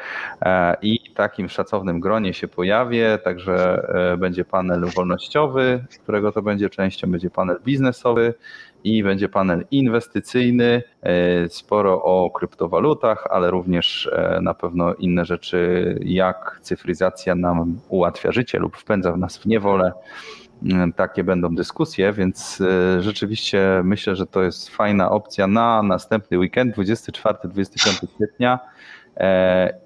i takim szacownym gronie się pojawię, także będzie panel wolnościowy, którego to będzie częścią, będzie panel biznesowy, i będzie panel inwestycyjny, e, sporo o kryptowalutach, ale również e, na pewno inne rzeczy, jak cyfryzacja nam ułatwia życie lub wpędza nas w niewolę. Mm, takie będą dyskusje, więc e, rzeczywiście myślę, że to jest fajna opcja na następny weekend, 24-25 kwietnia.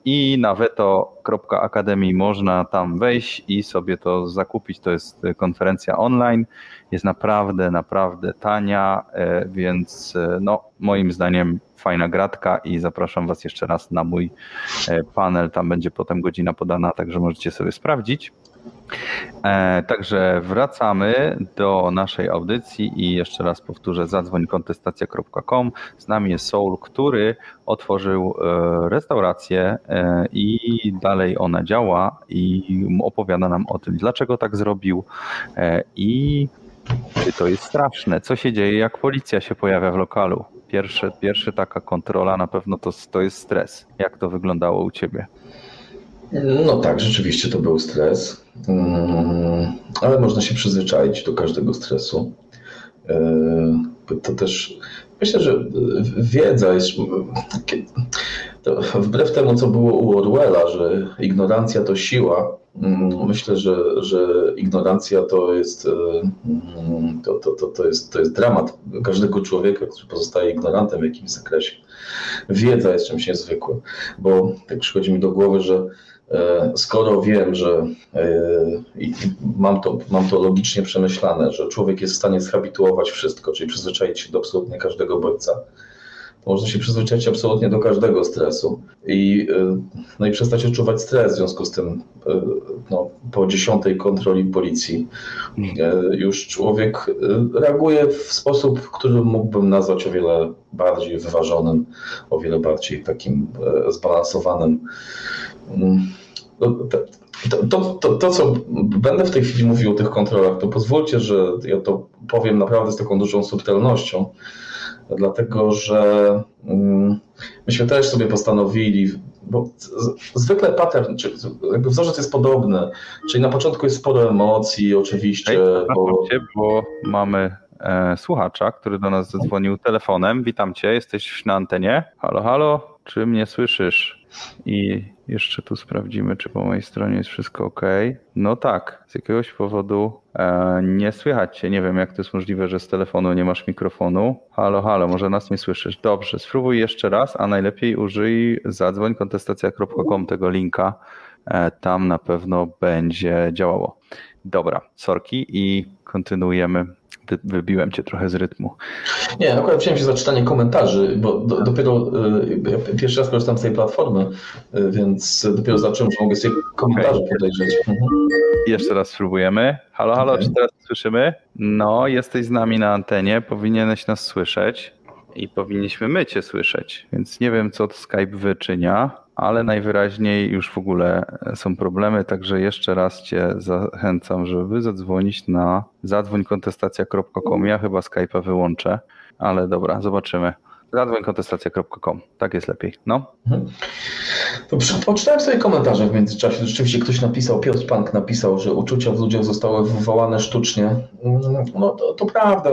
I na veto.akademii można tam wejść i sobie to zakupić. To jest konferencja online jest naprawdę, naprawdę tania, e, więc e, no, moim zdaniem fajna gratka i zapraszam Was jeszcze raz na mój e, panel. Tam będzie potem godzina podana, także możecie sobie sprawdzić. Także wracamy do naszej audycji i jeszcze raz powtórzę, zadzwoń kontestacja.com. Z nami jest Soul, który otworzył restaurację i dalej ona działa i opowiada nam o tym, dlaczego tak zrobił i to jest straszne. Co się dzieje, jak policja się pojawia w lokalu? Pierwsze, pierwsza taka kontrola na pewno to, to jest stres. Jak to wyglądało u ciebie? No tak, rzeczywiście to był stres, mm, ale można się przyzwyczaić do każdego stresu. E, to też myślę, że wiedza jest. Wbrew temu, co było u Orwella, że ignorancja to siła, Mm, myślę, że, że ignorancja to jest, e, mm, to, to, to, to, jest, to jest dramat każdego człowieka, który pozostaje ignorantem w jakimś zakresie. Wiedza jest czymś niezwykłym, bo tak przychodzi mi do głowy, że skoro wiem, że e, i mam to, mam to logicznie przemyślane, że człowiek jest w stanie zhabituować wszystko, czyli przyzwyczaić się do absolutnie każdego bodźca, można się przyzwyczaić absolutnie do każdego stresu i, y, no i przestać odczuwać stres w związku z tym y, no, po dziesiątej kontroli policji y, już człowiek reaguje w sposób, który mógłbym nazwać o wiele bardziej wyważonym, o wiele bardziej takim zbalansowanym. Mm, no, to, to, to, to, co będę w tej chwili mówił o tych kontrolach, to pozwólcie, że ja to powiem naprawdę z taką dużą subtelnością dlatego że mm, myśmy też sobie postanowili, bo zwykle pattern, czy jakby wzorzec jest podobny, czyli na początku jest sporo emocji, oczywiście. Hej, bo... Cię, bo mamy e, słuchacza, który do nas zadzwonił telefonem. Witam cię, jesteś na antenie. Halo, halo, czy mnie słyszysz? I jeszcze tu sprawdzimy, czy po mojej stronie jest wszystko ok. No tak, z jakiegoś powodu nie słychać cię. Nie wiem, jak to jest możliwe, że z telefonu nie masz mikrofonu. Halo, halo, może nas nie słyszysz. Dobrze, spróbuj jeszcze raz, a najlepiej użyj zadzwoń kontestacja.com tego linka tam na pewno będzie działało. Dobra, sorki i kontynuujemy wybiłem cię trochę z rytmu. Nie, akurat wziąłem się za czytanie komentarzy, bo do, dopiero y, pierwszy raz korzystam z tej platformy, y, więc dopiero zacząłem, że mogę sobie komentarze okay. podejrzeć. Mhm. Jeszcze raz spróbujemy. Halo, halo, okay. czy teraz słyszymy? No, jesteś z nami na antenie, powinieneś nas słyszeć i powinniśmy my cię słyszeć, więc nie wiem, co Skype wyczynia ale najwyraźniej już w ogóle są problemy, także jeszcze raz Cię zachęcam, żeby zadzwonić na zadzwońkontestacja.com. Ja chyba Skype'a wyłączę, ale dobra, zobaczymy. Zadzwońkontestacja.com. Tak jest lepiej. No. Mhm. Dobrze, poczytałem sobie komentarze w międzyczasie. Rzeczywiście ktoś napisał, Piotr Pank napisał, że uczucia w ludziach zostały wywołane sztucznie. Mm, no to, to prawda,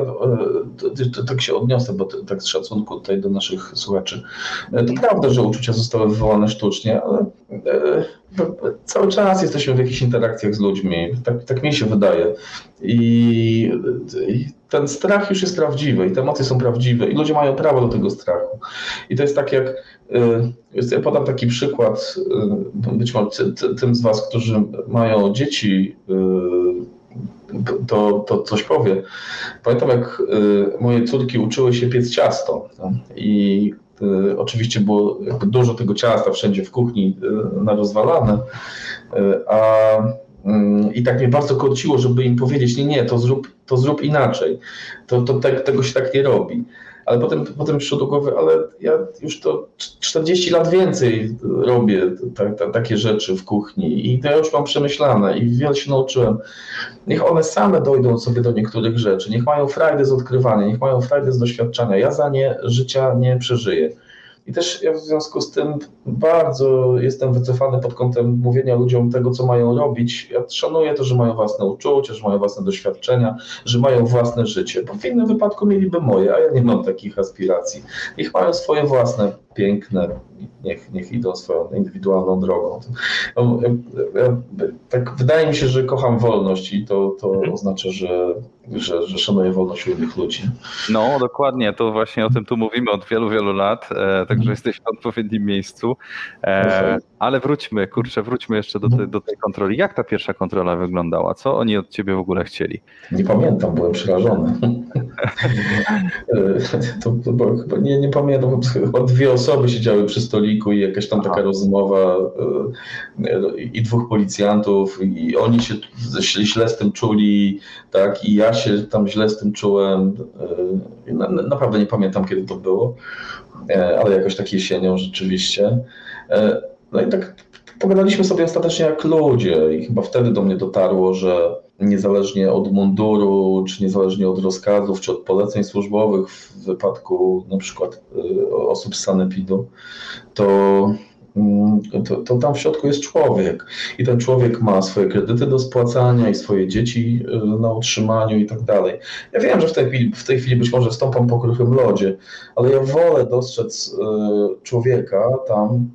tak się odniosę, bo tak z szacunku tutaj do naszych słuchaczy. To prawda, że uczucia zostały wywołane sztucznie, ale e, cały czas jesteśmy w jakichś interakcjach z ludźmi. Tak, tak mi się wydaje. I, I, ten strach już jest prawdziwy, i te emocje są prawdziwe, i ludzie mają prawo do tego strachu. I to jest tak jak. Y, ja podam taki przykład, y, być może tym z Was, którzy mają dzieci, to, to coś powie. Pamiętam, jak moje córki uczyły się piec ciasto. I oczywiście było dużo tego ciasta wszędzie w kuchni narozwalane, a mm, i tak mnie bardzo korciło, żeby im powiedzieć, nie, nie, to zrób, to zrób inaczej. To, to te, tego się tak nie robi ale potem, potem do głowy, ale ja już to 40 lat więcej robię ta, ta, takie rzeczy w kuchni i to już mam przemyślane i wiele się nauczyłem. Niech one same dojdą sobie do niektórych rzeczy, niech mają frajdę z odkrywania, niech mają frajdę z doświadczenia. Ja za nie życia nie przeżyję. I też ja w związku z tym bardzo jestem wycofany pod kątem mówienia ludziom tego, co mają robić. Ja szanuję to, że mają własne uczucia, że mają własne doświadczenia, że mają własne życie, bo w innym wypadku mieliby moje, a ja nie mam takich aspiracji. Ich mają swoje własne, piękne, niech, niech idą swoją indywidualną drogą. Ja, tak wydaje mi się, że kocham wolność i to, to mhm. oznacza, że, że, że szanuję wolność innych ludzi. No, dokładnie, to właśnie o tym tu mówimy od wielu, wielu lat, e, także mhm. jesteś w odpowiednim miejscu. E, ale wróćmy, kurczę, wróćmy jeszcze do, te, do tej kontroli. Jak ta pierwsza kontrola wyglądała? Co oni od ciebie w ogóle chcieli? Nie pamiętam, byłem przerażony. to, to, chyba nie, nie pamiętam, chyba dwie osoby siedziały przy stoliku i jakaś tam taka rozmowa e, i dwóch policjantów i oni się źle z tym czuli, tak, i ja się tam źle z tym czułem. E, naprawdę nie pamiętam, kiedy to było, e, ale jakoś tak jesienią rzeczywiście. No i tak pogadaliśmy sobie ostatecznie jak ludzie i chyba wtedy do mnie dotarło, że niezależnie od munduru, czy niezależnie od rozkazów, czy od poleceń służbowych w wypadku na przykład y, osób z sanepidu, to mm, to, to, tam w środku jest człowiek i ten człowiek ma swoje kredyty do spłacania i swoje dzieci y, na utrzymaniu i tak dalej. Ja wiem, że w tej chwili, w tej chwili być może stąpam po kruchym lodzie, ale ja wolę dostrzec y, człowieka tam,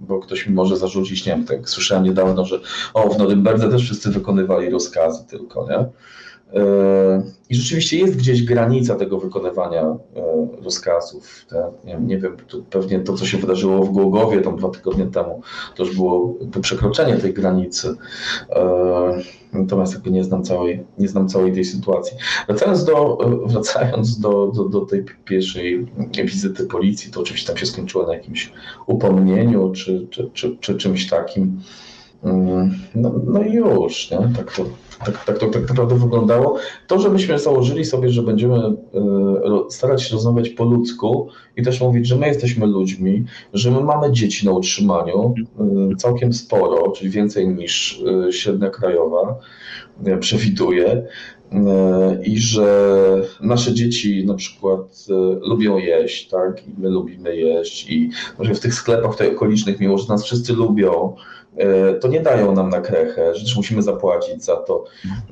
bo ktoś mi może zarzucić, nie wiem, tak słyszałem niedawno, że o, w Norymberdze też wszyscy wykonywali rozkazy tylko, nie? E, I rzeczywiście jest gdzieś granica tego wykonywania e, rozkazów. Nie, wiem, pewnie to, co się wydarzyło w Głogowie tam dwa tygodnie temu, to już było przekroczenie tej granicy. Natomiast jakby nie znam całej, nie znam całej tej sytuacji. Wracając do, wracając do, do, do tej pierwszej wizyty policji, to oczywiście tam się skończyło na jakimś upomnieniu czy, czy, czy, czy czymś takim. Mm, no, no już, nie? Tak, to, tak, tak to tak naprawdę wyglądało. To, że myśmy założyli sobie, że będziemy e, starać się rozmawiać po ludzku i też mówić, że my jesteśmy ludźmi, że my mamy dzieci na utrzymaniu, e, całkiem sporo, czyli więcej niż e, średnia krajowa przewiduje, i że nasze dzieci na przykład lubią jeść, tak, i my lubimy jeść i w tych sklepach tutaj okolicznych, mimo że nas wszyscy lubią, to nie dają nam na krechę, że też musimy zapłacić za to.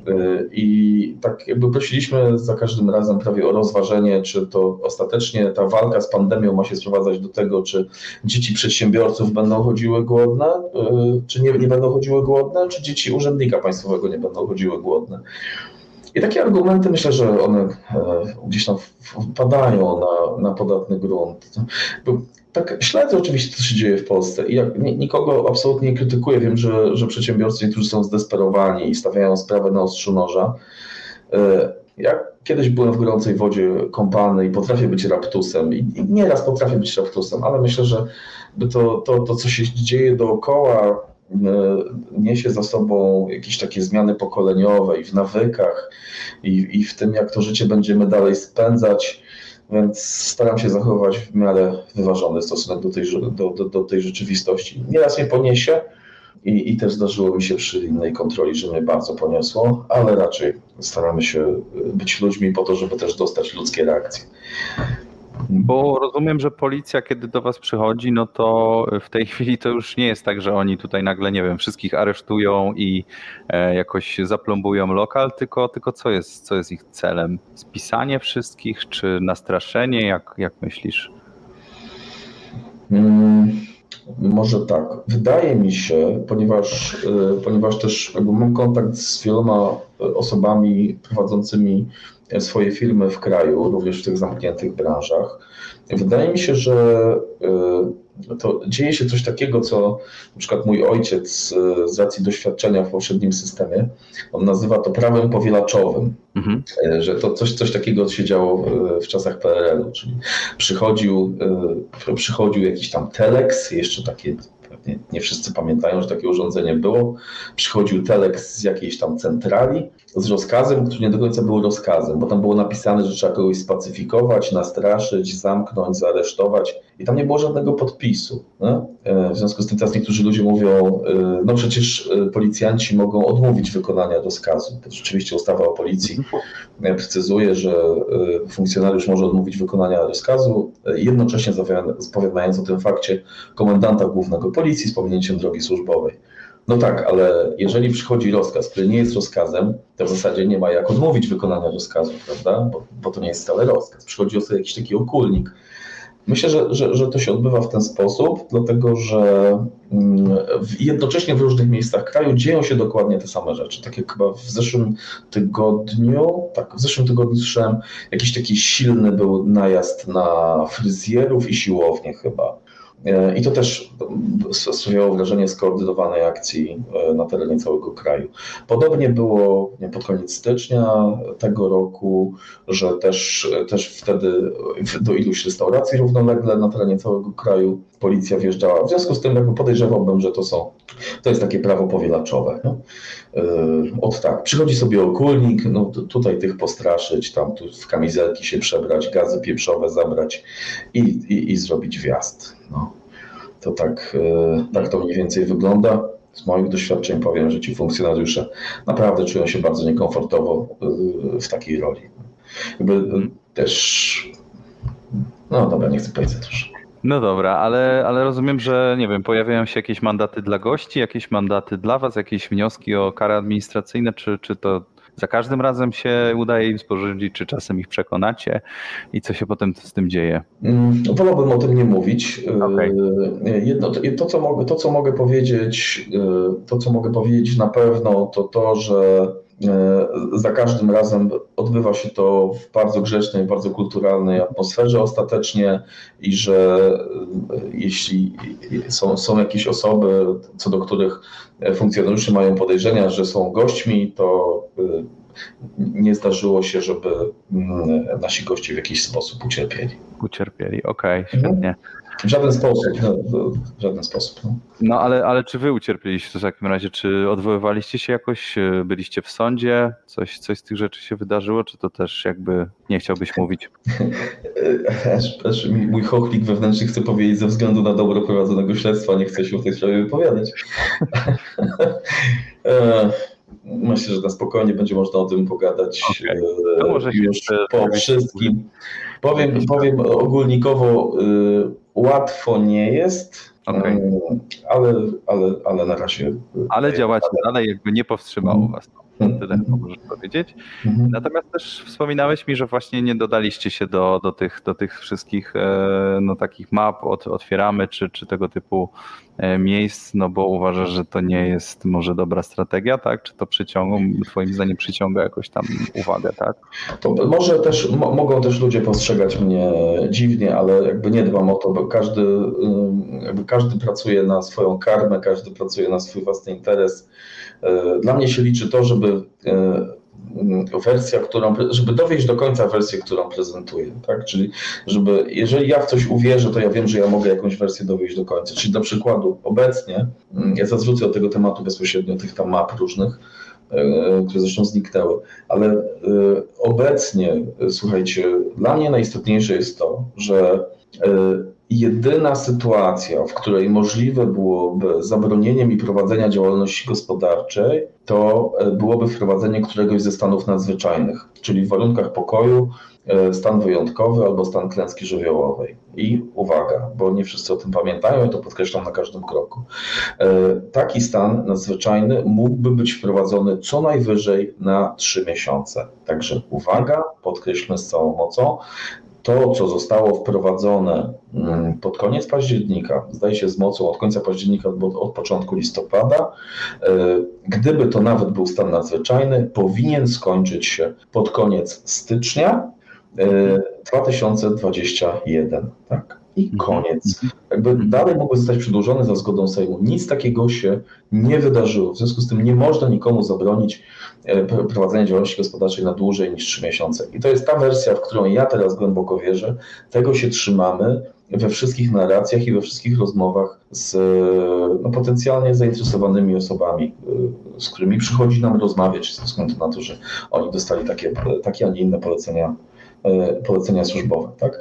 E, I tak jakby prosiliśmy za każdym razem prawie o rozważenie, czy to ostatecznie ta walka z pandemią ma się sprowadzać do tego, czy dzieci przedsiębiorców będą chodziły głodne, e, czy nie, nie będą chodziły głodne, czy dzieci urzędnika państwowego nie będą chodziły głodne. I takie argumenty myślę, że one e, gdzieś tam wpadają na, na podatny grunt. Tak śledzę oczywiście, co się dzieje w Polsce i jak, nikogo absolutnie nie krytykuję. Wiem, że, że przedsiębiorcy niektórzy są zdesperowani i stawiają sprawę na ostrzu noża. E, ja kiedyś byłem w gorącej wodzie kąpany i potrafię być raptusem i nieraz potrafię być raptusem, ale myślę, że to, to, to co się dzieje dookoła, niesie za sobą jakieś takie zmiany pokoleniowe i w nawykach, i, i w tym, jak to życie będziemy dalej spędzać. Więc staram się zachować w miarę wyważony stosunek do tej, do, do, do tej rzeczywistości. Nieraz mnie poniesie i, i też zdarzyło mi się przy innej kontroli, że mnie bardzo poniosło, ale raczej staramy się być ludźmi po to, żeby też dostać ludzkie reakcje. Bo rozumiem, że policja, kiedy do was przychodzi, no to w tej chwili to już nie jest tak, że oni tutaj nagle, nie wiem, wszystkich aresztują i e, jakoś zaplombują lokal, tylko, tylko co, jest, co jest ich celem? Spisanie wszystkich, czy nastraszenie? Jak, jak myślisz? Hmm, może tak. Wydaje mi się, ponieważ, e, ponieważ też mam kontakt z wieloma osobami prowadzącymi swoje firmy w kraju, również w tych zamkniętych branżach. Wydaje mi się, że y, to dzieje się coś takiego, co na przykład mój ojciec y, z racji doświadczenia w poprzednim systemie, on nazywa to prawem powielaczowym, mhm. Y, że to coś, coś takiego się działo w czasach PRL-u, czyli przychodził, przychodził jakiś tam telex, jeszcze takie nie, nie wszyscy pamiętają, że takie urządzenie było. Przychodził teleks z jakiejś tam centrali z rozkazem, który nie do końca był rozkazem, bo tam było napisane, że trzeba kogoś spacyfikować, nastraszyć, zamknąć, zaaresztować i tam nie było żadnego podpisu. E, w związku z tym teraz niektórzy ludzie mówią, e, no przecież e, policjanci mogą odmówić wykonania rozkazu. To rzeczywiście ustawa o policji precyzuje, że funkcjonariusz może odmówić wykonania rozkazu, jednocześnie zapowiadając o tym fakcie komendanta głównego policji z pominięciem drogi służbowej. No tak, ale jeżeli przychodzi rozkaz, który nie jest rozkazem, to w zasadzie nie ma jak odmówić wykonania rozkazu, prawda? Bo, bo to nie jest wcale rozkaz. Przychodzi sobie jakiś taki okulnik. Myślę, że, że, że to się odbywa w ten sposób, dlatego że mm, jednocześnie w różnych miejscach kraju dzieją się dokładnie te same rzeczy. Tak jak chyba w zeszłym tygodniu, tak, w zeszłym tygodniu słyszałem, jakiś taki silny był najazd na fryzjerów i siłownie chyba. E, I to też sprawiało wrażenie skoordynowanej akcji e, na terenie całego kraju. Podobnie było pod koniec stycznia tego roku, że też, też wtedy do iluś restauracji równolegle na terenie całego kraju policja wjeżdżała. W związku z tym jakby podejrzewałbym, że to są, to jest takie prawo powielaczowe. No? Od tak, przychodzi sobie okulnik, no tutaj tych postraszyć, tam tu w kamizelki się przebrać, gazy pieprzowe zabrać i, i, i zrobić wjazd. No. To tak, e, tak to mniej więcej wygląda. Z moich doświadczeń powiem, że ci funkcjonariusze naprawdę czują się bardzo niekomfortowo e, w takiej roli. Jakby też. No dobra, nie chcę powiedzieć za dużo. No dobra, ale, ale rozumiem, że nie wiem, pojawiają się jakieś mandaty dla gości, jakieś mandaty dla was, jakieś wnioski o kary administracyjne, czy, czy to za każdym razem się udaje im sporządzić, czy czasem ich przekonacie i co się potem z tym dzieje? Mm, no, wolałbym o tym nie mówić. Okay. E, jedno, to, co mogę, to, co mogę powiedzieć, e, to, co mogę powiedzieć na pewno, to to, że za każdym razem odbywa się to w bardzo grzecznej, bardzo kulturalnej atmosferze ostatecznie i że jeśli są, są jakieś osoby, co do których funkcjonariusze mają podejrzenia, że są gośćmi, to y, nie zdarzyło się, żeby mm, nasi goście w jakiś sposób ucierpieli. Ucierpieli, okej, okay, mhm. W żaden sposób, no, w żaden sposób. No, no ale, ale czy wy ucierpieliście w takim razie? Czy odwoływaliście się jakoś? Byliście w sądzie? Coś, coś z tych rzeczy się wydarzyło? Czy to też jakby nie chciałbyś mówić? aż, aż mój chochlik wewnętrzny chce powiedzieć ze względu na dobro prowadzonego śledztwa, nie chce się w tej sprawie wypowiadać. E, myślę, że na spokojnie będzie można o tym pogadać okay. E, już po wszystkim. Powiem, powiem ogólnikowo, łatwo nie jest, okay. ale, ale, ale na razie. Ale działacie dalej, jakby nie powstrzymało was. Tyle możesz powiedzieć. Mhm. Natomiast też wspominałeś mi, że właśnie nie dodaliście się do, do, tych, do tych wszystkich e, no, takich map, od, otwieramy, czy, czy tego typu e, miejsc, no bo uważasz, że to nie jest może dobra strategia, tak? Czy to przyciąga, twoim zdaniem przyciąga jakoś tam uwagę, tak? To może też, mogą też ludzie postrzegać mnie dziwnie, ale jakby nie dbam o to, bo każdy, jakby każdy pracuje na swoją karmę, każdy pracuje na swój własny interes. E, dla mnie się liczy to, żeby e, wersja, którą, żeby dowieść do końca wersję, którą prezentuję, tak? Czyli żeby, jeżeli ja w coś uwierzę, to ja wiem, że ja mogę jakąś wersję dowieść do końca. Czyli do przykładu, obecnie, mm, ja zazwrócę do tego tematu bezpośrednio, tych tam map różnych, e, które zresztą zniknęły, ale obecnie, słuchajcie, dla mnie najistotniejsze jest to, że jedyna sytuacja, w której możliwe byłoby zabronienie mi prowadzenia działalności gospodarczej, to e, byłoby wprowadzenie któregoś ze stanów nadzwyczajnych, czyli w warunkach pokoju e, stan wyjątkowy albo stan klęski żywiołowej. I uwaga, bo nie wszyscy o tym pamiętają, to podkreślam na każdym kroku. E, taki stan nadzwyczajny mógłby być wprowadzony co najwyżej na trzy miesiące. Także uwaga, podkreślmy z całą mocą, to, co zostało wprowadzone mm, pod koniec października, zdaje się z mocą od końca października, od, od początku listopada, e, gdyby to nawet był stan nadzwyczajny, powinien skończyć się pod koniec stycznia 2021. E, tak? I mhm. koniec. Jakby mhm. dalej mogły zostać przedłużone za zgodą Sejmu. Nic takiego się nie wydarzyło. W związku z tym nie można nikomu zabronić prowadzenia działalności gospodarczej na dłużej niż 3 miesiące. I to jest ta wersja, w którą ja teraz głęboko wierzę. Tego się trzymamy we wszystkich narracjach i we wszystkich rozmowach z no, potencjalnie zainteresowanymi osobami, e, z którymi przychodzi nam rozmawiać, ze względu na to, że oni dostali takie, takie a nie inne polecenia E, polecenia służbowe. Tak?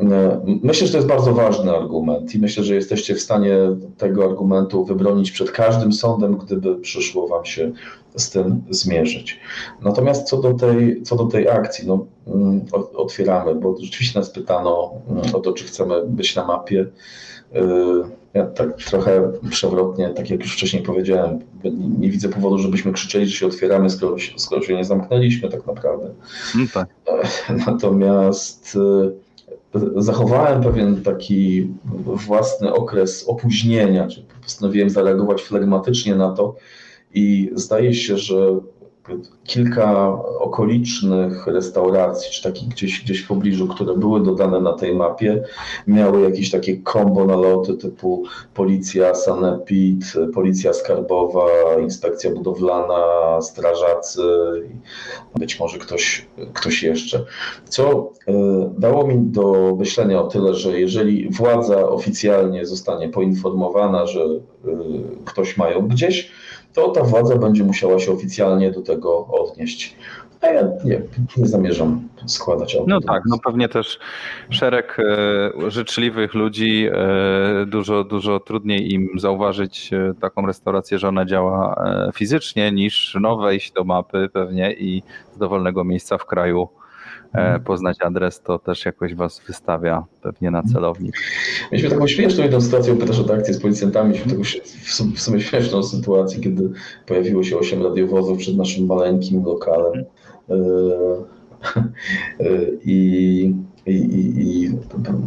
E, myślę, że to jest bardzo ważny argument i myślę, że jesteście w stanie tego argumentu wybronić przed każdym sądem, gdyby przyszło Wam się z tym zmierzyć. Natomiast co do tej, co do tej akcji, no, mm, otwieramy, bo rzeczywiście nas pytano mm, o to, czy chcemy być na mapie. E, ja tak trochę przewrotnie, tak jak już wcześniej powiedziałem, nie, widzę powodu, żebyśmy krzyczeli, że się otwieramy, skoro, skoro się nie zamknęliśmy tak naprawdę. No tak. Natomiast e, zachowałem pewien taki własny okres opóźnienia, czy postanowiłem zareagować flegmatycznie na to i zdaje się, że kilka okolicznych restauracji, czy takich gdzieś, gdzieś w pobliżu, które były dodane na tej mapie, miały jakieś takie kombo naloty typu policja, sanepid, policja skarbowa, inspekcja budowlana, strażacy, być może ktoś, ktoś jeszcze. Co e, dało mi do myślenia o tyle, że jeżeli władza oficjalnie zostanie poinformowana, że e, ktoś mają gdzieś, to ta władza będzie musiała się oficjalnie do tego odnieść. A ja nie, nie zamierzam składać No tak, no pewnie też szereg e, życzliwych ludzi, e, dużo, dużo trudniej im zauważyć e, taką restaurację, że ona działa fizycznie, niż no, wejść do mapy pewnie i z dowolnego miejsca w kraju poznać adres, to też jakoś was wystawia pewnie na celownik. Mieliśmy taką śmieszną jedną sytuację, pytasz o tę akcję z policjantami, mieliśmy taką w sumie śmieszną sytuację, kiedy pojawiło się osiem radiowozów przed naszym maleńkim lokalem. E, e, i i, i, i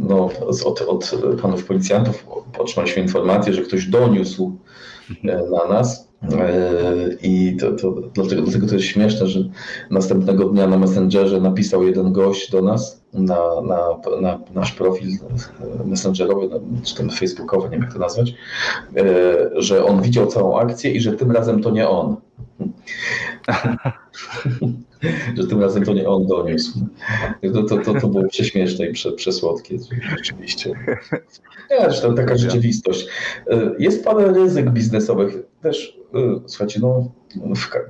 no, od, od panów policjantów otrzymaliśmy informację, że ktoś doniósł na nas. E, I to, to, dlatego, dlatego to jest śmieszne, że następnego dnia na Messengerze napisał jeden gość do nas na, na, na nasz profil messengerowy, czy ten facebookowy, nie wiem jak to nazwać, e, że on widział całą akcję i że tym razem to nie on. że tym razem to nie on doniósł. To, to, to, to było prześmieszne i prze, przesłodkie rzeczywiście. Ja, zresztą taka rzeczywistość. Jest parę ryzyk biznesowych. Też, e, słuchajcie, no,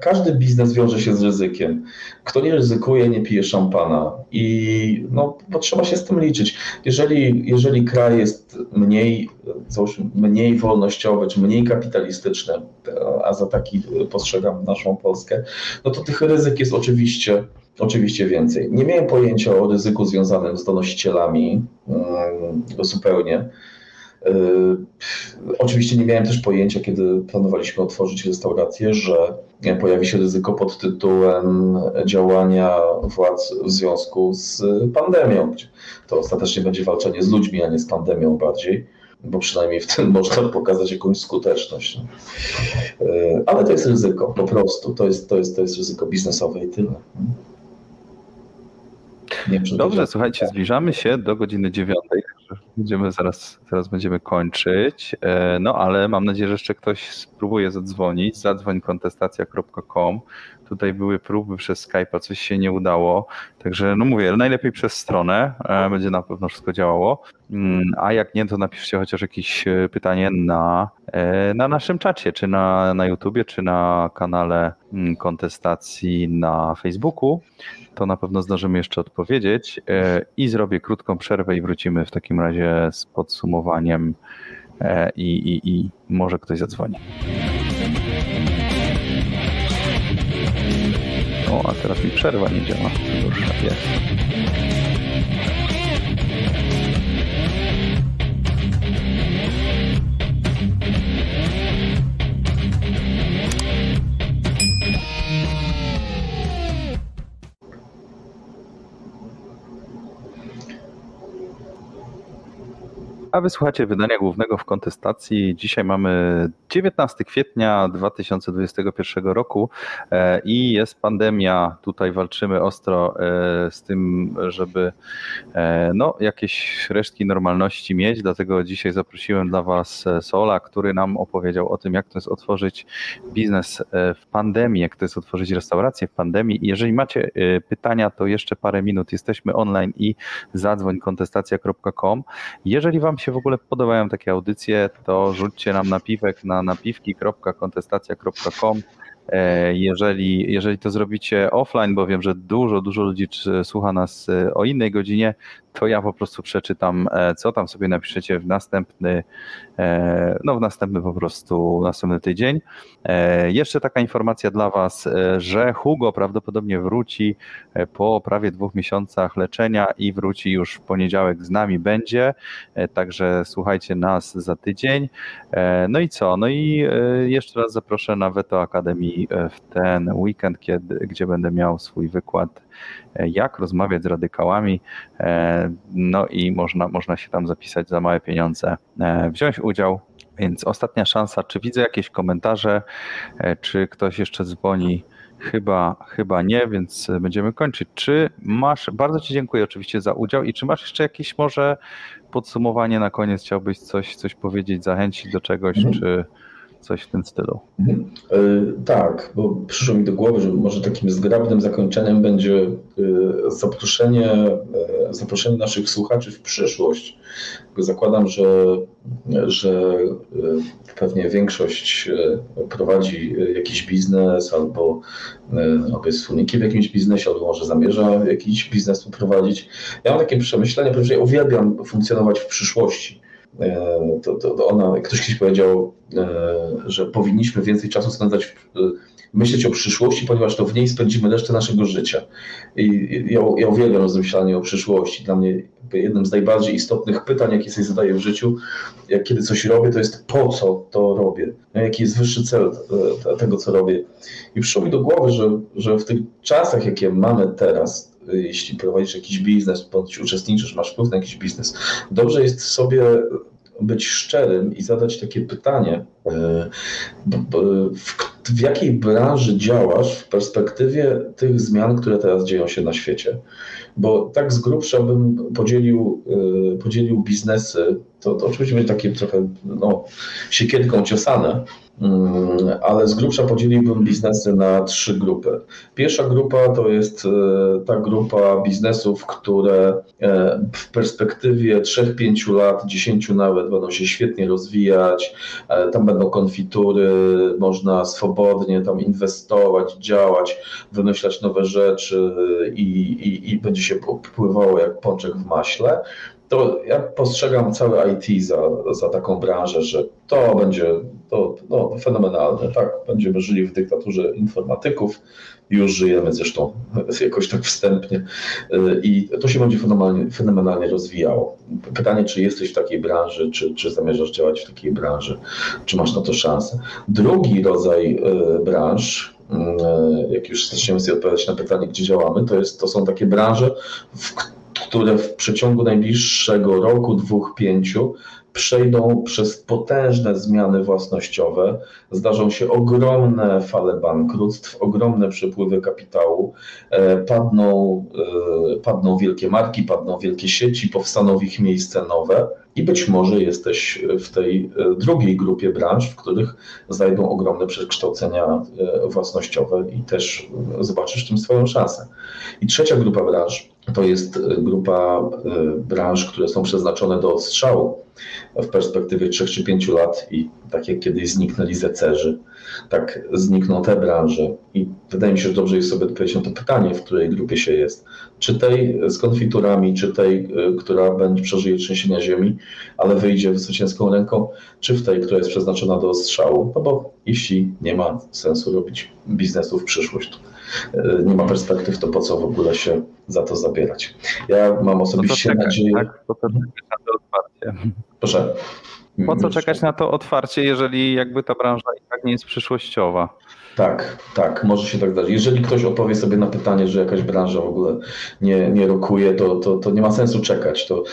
każdy biznes wiąże się z ryzykiem. Kto nie ryzykuje, nie pije szampana. I no, trzeba się z tym liczyć. Jeżeli, jeżeli kraj jest mniej, mniej wolnościowy, czy mniej kapitalistyczny, a za taki postrzegam naszą Polskę, no to tych ryzyk jest oczywiście, oczywiście więcej. Nie miałem pojęcia o ryzyku związanym z donosicielami mm, zupełnie. Oczywiście nie miałem też pojęcia, kiedy planowaliśmy otworzyć restaurację, że pojawi się ryzyko pod tytułem działania władz w związku z pandemią. To ostatecznie będzie walczenie z ludźmi, a nie z pandemią bardziej bo przynajmniej w tym można pokazać jakąś skuteczność. Ale to jest ryzyko, po prostu. To jest, to jest, to jest ryzyko biznesowe i tyle. Dobrze, słuchajcie, zbliżamy się do godziny dziewiątej, będziemy zaraz, zaraz będziemy kończyć. E, no ale mam nadzieję, że jeszcze ktoś spróbuje zadzwonić. Zadzwoń kontestacja.com. Tutaj były próby przez Skype'a, coś się nie udało. Także no mówię, najlepiej przez stronę, e, będzie na pewno wszystko działało. Mm, a jak nie, to napiszcie chociaż jakieś e, pytanie na, na naszym czacie, czy na, na YouTubie, czy na kanale mm, kontestacji na Facebooku to na pewno zdążymy jeszcze odpowiedzieć e, i zrobię krótką przerwę i wrócimy w takim razie z podsumowaniem e, i, i, i może ktoś zadzwoni. A teraz mi przerwa nie działa. Już jest. A wysłuchacie wydania głównego w kontestacji. Dzisiaj mamy 19 kwietnia 2021 roku e, i jest pandemia. Tutaj walczymy ostro e, z tym, żeby e, no, jakieś resztki normalności mieć. Dlatego dzisiaj zaprosiłem dla Was Sola, który nam opowiedział o tym, jak to jest otworzyć biznes w pandemii, jak to jest otworzyć restaurację w pandemii. jeżeli macie pytania, to jeszcze parę minut jesteśmy online i zadzwoń kontestacja.com. Jeżeli Wam się w ogóle podobają takie audycje, to rzućcie nam napiwek na napiwki.kontestacja.com. E, jeżeli, jeżeli to zrobicie offline, bo wiem, że dużo, dużo ludzi słucha nas e, o innej godzinie, to ja po prostu przeczytam, e, co tam sobie napiszecie w następny, no w następny po prostu, następny tydzień. Jeszcze taka informacja dla Was, że Hugo prawdopodobnie wróci po prawie dwóch miesiącach leczenia i wróci już w poniedziałek z nami będzie, także słuchajcie nas za tydzień. No i co? No i jeszcze raz zaproszę na Veto Akademii w ten weekend, kiedy, gdzie będę miał swój wykład jak rozmawiać z radykałami, e, no i można, można się tam zapisać za małe pieniądze, e, wziąć udział. Więc ostatnia szansa, czy widzę jakieś komentarze, e, czy ktoś jeszcze dzwoni? Chyba, chyba nie, więc będziemy kończyć. Czy masz, bardzo Ci dziękuję oczywiście za udział i czy masz jeszcze jakieś może podsumowanie na koniec? Chciałbyś coś, coś powiedzieć, zachęcić do czegoś, mhm. czy coś w tym stylu. Mhm. E, tak, bo przyszło mi do głowy, że może takim zgrabnym zakończeniem będzie e, zaproszenie, e, zaproszenie naszych słuchaczy w przyszłość. Zakładam, że, że pewnie większość prowadzi jakiś biznes albo, albo jest wspólnikiem w jakimś biznesie, albo może zamierza jakiś biznes poprowadzić. Ja mam takie przemyślenie, że ja uwielbiam funkcjonować w przyszłości. To, to, to ona, ktoś kiedyś powiedział, E, że powinniśmy więcej czasu spędzać, e, myśleć o przyszłości, ponieważ to w niej spędzimy resztę naszego życia. I ja, ja uwielbiam rozmyślanie o przyszłości. Dla mnie jednym z najbardziej istotnych pytań, jakie sobie zadaję w życiu, jak kiedy coś robię, to jest po co to robię? No, jaki jest wyższy cel e, tego, co robię? I przyszło mi do głowy, że, że w tych czasach, jakie mamy teraz, jeśli prowadzisz jakiś biznes, bądź uczestniczysz, masz wpływ na jakiś biznes, dobrze jest sobie być szczerym i zadać takie pytanie, e, w, jakiej branży działasz w perspektywie tych zmian, które teraz dzieją się na świecie? Bo tak z grubsza bym podzielił, e, podzielił biznesy, to, to oczywiście będzie takie trochę no, siekierką ciosane, ale z grubsza podzieliłbym biznesy na trzy grupy. Pierwsza grupa to jest e, ta grupa biznesów, które e, w perspektywie 3-5 lat, 10 nawet będą się świetnie rozwijać, e, tam będą konfitury, można swobodnie tam inwestować, działać, wymyślać nowe rzeczy i, i, i będzie się pływało jak pączek w maśle. To ja postrzegam całe IT za, za taką branżę, że to będzie to, no, fenomenalne. Tak, będziemy żyli w dyktaturze informatyków, już żyjemy zresztą jakoś tak wstępnie i to się będzie fenomenalnie, fenomenalnie rozwijało. Pytanie, czy jesteś w takiej branży, czy, czy zamierzasz działać w takiej branży, czy masz na to szansę. Drugi rodzaj e, branż, e, jak już zaczniemy sobie odpowiadać na pytanie, gdzie działamy, to, jest, to są takie branże, w które w przeciągu najbliższego roku, dwóch, pięciu przejdą przez potężne zmiany własnościowe, zdarzą się ogromne fale bankructw, ogromne przepływy kapitału, e, padną, e, padną wielkie marki, padną wielkie sieci, powstaną w ich miejsce nowe. I być może jesteś w tej e, drugiej grupie branż, w których znajdą ogromne przekształcenia własnościowe i też zobaczysz w tym swoją szansę. I trzecia grupa branż to jest grupa branż, które są przeznaczone do odstrzału w perspektywie 3 czy 5 lat i tak jak kiedyś zniknęli zecerzy, tak znikną te branże. I wydaje mi się, że dobrze jest sobie odpowiedzieć na to pytanie, w której grupie się jest. Czy tej z konfiturami, czy tej, y, która będzie przeżyje trzęsienia ziemi, ale wyjdzie wysocięską ręką, czy w tej, która jest przeznaczona do strzału. No bo jeśli nie ma sensu robić biznesu w przyszłość, to y, nie ma perspektyw, to po co w ogóle się za to zabierać. Ja mam osobiście no nadzieję... Tak, to otwarcie. Proszę. Po co czekać na to otwarcie, jeżeli jakby ta branża i tak nie jest przyszłościowa? Tak, tak, może się tak zdarzyć. Jeżeli ktoś odpowie sobie na pytanie, że jakaś branża w ogóle nie, nie rokuje, to, to, to nie ma sensu czekać. To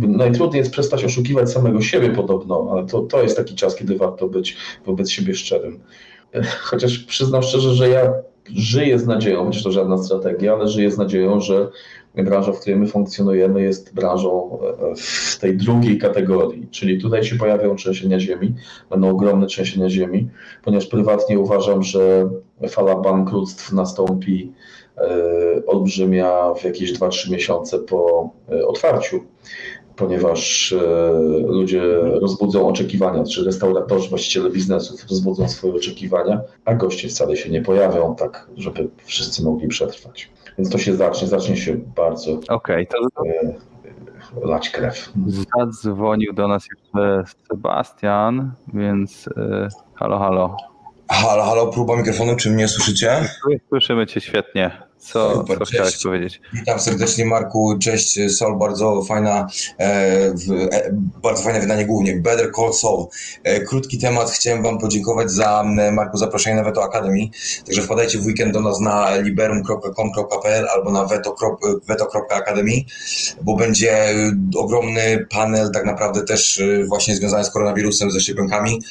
najtrudniej jest przestać oszukiwać samego siebie podobno, ale to, to jest taki czas, kiedy warto być wobec siebie szczerym. Chociaż przyznam szczerze, że ja żyję z nadzieją, chociaż to żadna strategia, ale żyję z nadzieją, że branża, w której my funkcjonujemy, jest branżą e, w tej drugiej kategorii, czyli tutaj się pojawią trzęsienia ziemi, będą ogromne trzęsienia ziemi, ponieważ prywatnie uważam, że fala bankructw nastąpi e, olbrzymia w jakieś 2-3 miesiące po e, otwarciu ponieważ ludzie rozbudzą oczekiwania, czy restauratorzy, właściciele biznesów rozbudzą swoje oczekiwania, a goście wcale się nie pojawią tak, żeby wszyscy mogli przetrwać. Więc to się zacznie, zacznie się bardzo okay, to... E, lać krew. Zadzwonił do nas jeszcze Sebastian, więc e, halo, halo. Halo, halo, próba mikrofonu, czy mnie słyszycie? Słyszymy cię świetnie. Co, Super, co chciałeś powiedzieć? Witam serdecznie Marku, cześć Sol, bardzo fajna, e, w, e, bardzo fajne wydanie głównie, Better Call Saul. E, krótki temat, chciałem wam podziękować za Marku zaproszenie na Veto Academy, także wpadajcie w weekend do nas na liberum.com.pl albo na veto.academy, bo będzie ogromny panel tak naprawdę też e, właśnie związany z koronawirusem, ze szczepionkami,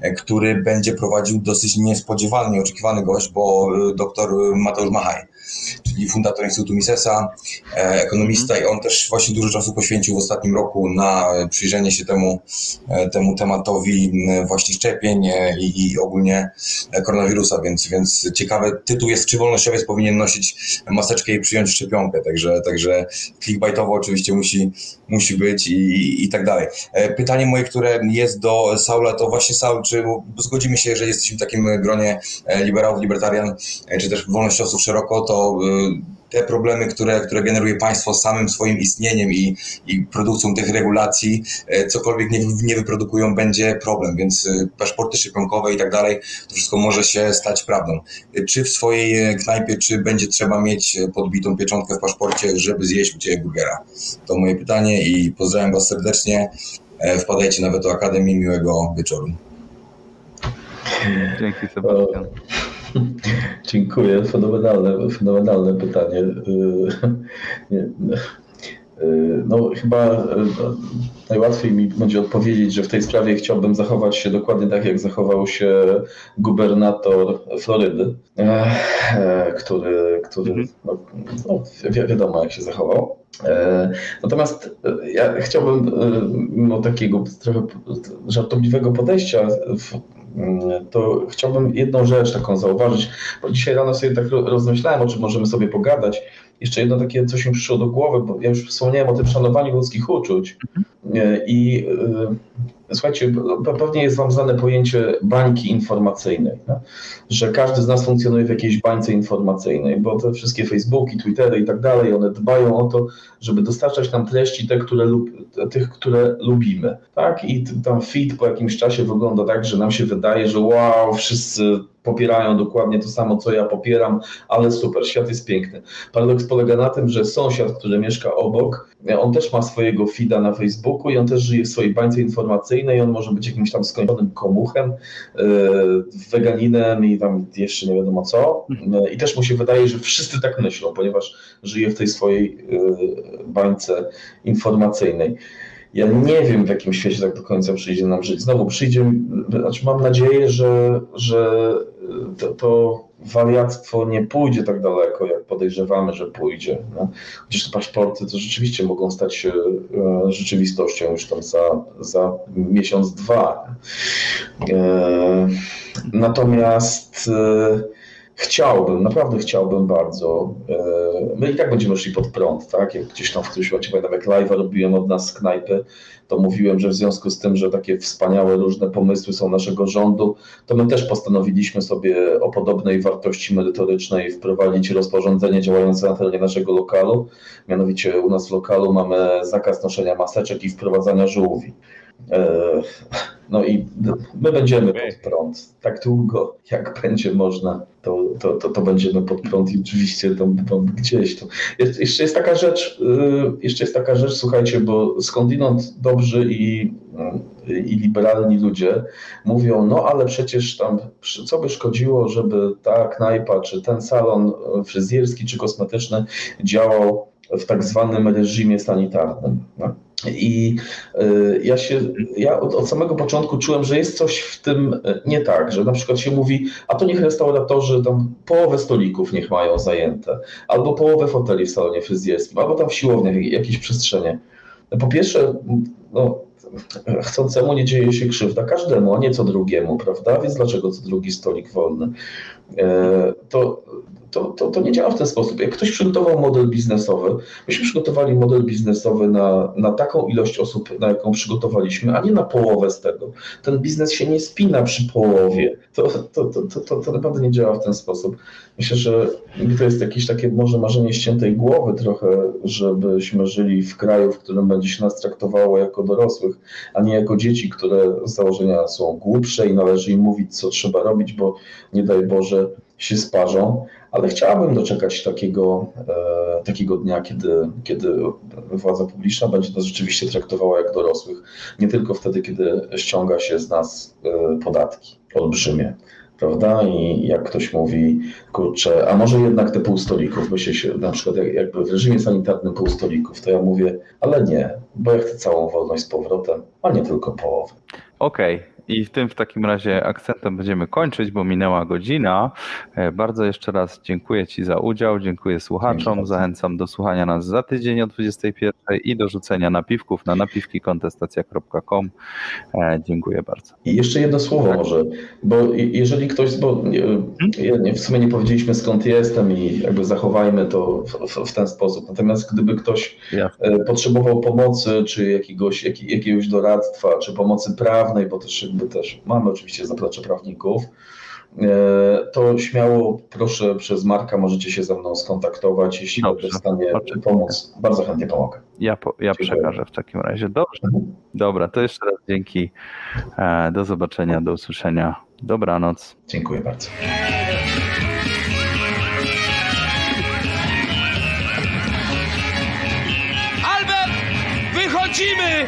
e, który będzie prowadził dosyć niespodziewany, nieoczekiwany gość, bo e, dr Mateusz Machaj czyli fundator Instytutu Misesa, e, ekonomista i on też właśnie dużo czasu poświęcił w ostatnim roku na przyjrzenie się temu, e, temu tematowi właśnie szczepień e, i, i ogólnie koronawirusa, więc, więc ciekawy tytuł jest, czy wolnościowiec powinien nosić maseczkę i przyjąć szczepionkę, także, także clickbaitowo oczywiście musi, musi być i, i, i tak dalej. Pytanie moje, które jest do Saula, to właśnie Saul, czy zgodzimy się, że jesteśmy w takim gronie liberałów, libertarian, czy też wolnościowców szeroko, to y, te problemy, które, które generuje państwo samym swoim istnieniem i, i produkcją tych regulacji, y, cokolwiek nie, nie wyprodukują, będzie problem, więc y, paszporty szczepionkowe i tak dalej, to wszystko może się stać prawdą. Czy w swojej knajpie, czy będzie trzeba mieć podbitą pieczątkę w paszporcie, żeby zjeść u Ciebie burgera? To moje pytanie i pozdrawiam Was serdecznie. Wpadajcie nawet do Akademii. Miłego wieczoru. Dzięki Sebastian. Dziękuję. Fenomenalne, fenomenalne pytanie. Y, no, chyba y, najłatwiej mi będzie odpowiedzieć, że w tej sprawie chciałbym zachować się dokładnie tak, jak zachował się gubernator Florydy, e, który, który mhm. no, no, wi wiadomo, jak się zachował. E, natomiast e, ja chciałbym, mimo takiego trochę żartobliwego podejścia, to chciałbym jedną rzecz taką zauważyć, bo dzisiaj rano sobie tak rozmyślałem, o czym możemy sobie pogadać. Jeszcze jedno takie coś mi przyszło do głowy, bo ja już wspomniałem o tym szanowaniu ludzkich uczuć mhm. i słuchajcie, pe- pewnie jest Wam znane pojęcie bańki informacyjnej, no? że każdy z nas funkcjonuje w jakiejś bańce informacyjnej, bo te wszystkie Facebooki, Twittery i tak dalej, one dbają o to, żeby dostarczać nam treści te, które lub, tych, które lubimy, tak? I tam feed po jakimś czasie wygląda tak, że nam się wydaje, że wow, wszyscy popierają dokładnie to samo, co ja popieram, ale super, świat jest piękny. Paradoks polega na tym, że sąsiad, który mieszka obok, on też ma swojego feeda na Facebooku i on też żyje w swojej bańce informacyjnej, on może być jakimś tam skończonym komuchem, yy, weganinem i tam jeszcze nie wiadomo co. Yy, I też mu się wydaje, że wszyscy tak myślą, ponieważ żyje w tej swojej yy, bańce informacyjnej. Ja nie wiem, w jakim świecie tak do końca przyjdzie nam żyć. Znowu przyjdzie, znaczy mam nadzieję, że, że to, to wariactwo nie pójdzie tak daleko, jak podejrzewamy, że pójdzie. No. Chociaż te paszporty to rzeczywiście mogą stać się e, rzeczywistością już tam za, za miesiąc, dwa. E, natomiast e, chciałbym, naprawdę chciałbym bardzo. e, My i tak będziemy szli pod prąd, tak? Jak gdzieś tam w którymś momencie pamiętam, jak live robiłem od nas knajpy, to mówiłem, że w związku z tym, że takie wspaniałe różne pomysły są naszego rządu, to my też postanowiliśmy sobie o podobnej wartości merytorycznej wprowadzić rozporządzenie działające na terenie naszego lokalu. Mianowicie u nas w lokalu mamy zakaz noszenia maseczek i wprowadzania żółwi. E, No i my będziemy pod prąd. Tak długo, jak będzie można, to, to, to, to będziemy pod prąd i oczywiście tam, tam gdzieś. To. Jest, jeszcze jest taka rzecz, y, jeszcze jest taka rzecz, słuchajcie, bo skądinąd dobrzy i, y, i liberalni ludzie mówią, no ale przecież tam, co by szkodziło, żeby ta knajpa, czy ten salon fryzjerski, czy kosmetyczny działał w tak zwanym reżimie sanitarnym. No? I y, ja się, ja od, od, samego początku czułem, że jest coś w tym nie tak, że na przykład się mówi, a to niech restauratorzy tam połowę stolików niech mają zajęte, albo połowę foteli w salonie fryzjerskim, albo tam w siłowniach jakieś przestrzenie. Po pierwsze, no, chcącemu nie dzieje się krzywda każdemu, a nie co drugiemu, prawda? Więc dlaczego co drugi stolik wolny? E, to to, to, to, nie działa w ten sposób. Jak ktoś przygotował model biznesowy, myśmy przygotowali model biznesowy na, na taką ilość osób, na jaką przygotowaliśmy, a nie na połowę z tego. Ten biznes się nie spina przy połowie. To, to, to, to, to naprawdę nie działa w ten sposób. Myślę, że to jest jakieś takie może marzenie ściętej głowy trochę, żebyśmy żyli w kraju, w którym będzie się nas traktowało jako dorosłych, a nie jako dzieci, które z założenia są głupsze i należy im mówić, co trzeba robić, bo nie daj Boże się sparzą ale chciałabym doczekać takiego, e, takiego dnia, kiedy, kiedy władza publiczna będzie nas rzeczywiście traktowała jak dorosłych, nie tylko wtedy, kiedy ściąga się z nas e, podatki olbrzymie. Prawda? I jak ktoś mówi, kurczę, a może jednak te pół stolików, myślę się, na przykład jak, jakby w reżimie sanitarnym pół stolików, to ja mówię, ale nie, bo ja chcę całą wolność z powrotem, a nie tylko połowę. Okej, okay. I w tym w takim razie akcentem będziemy kończyć, bo minęła godzina. Bardzo jeszcze raz dziękuję Ci za udział, dziękuję słuchaczom. Zachęcam do słuchania nas za tydzień o 21 i do rzucenia napiwków na napiwkikontestacja.com. Dziękuję bardzo. I jeszcze jedno słowo tak. może, bo jeżeli ktoś, bo w sumie nie powiedzieliśmy skąd jestem i jakby zachowajmy to w, w, ten sposób. Natomiast gdyby ktoś Jasne. potrzebował pomocy, czy jakiegoś, jak, jakiegoś doradztwa, czy pomocy prawnej, bo też jakby też mamy oczywiście zaplecze prawników, to śmiało proszę przez Marka możecie się ze mną skontaktować, jeśli będę w stanie pomóc. Bardzo chętnie pomogę. Ja, po, ja przekażę w takim razie. Dobrze. Dobra, to jeszcze raz dzięki. Do zobaczenia, do usłyszenia. Dobranoc. Dziękuję bardzo. Albert, wychodzimy!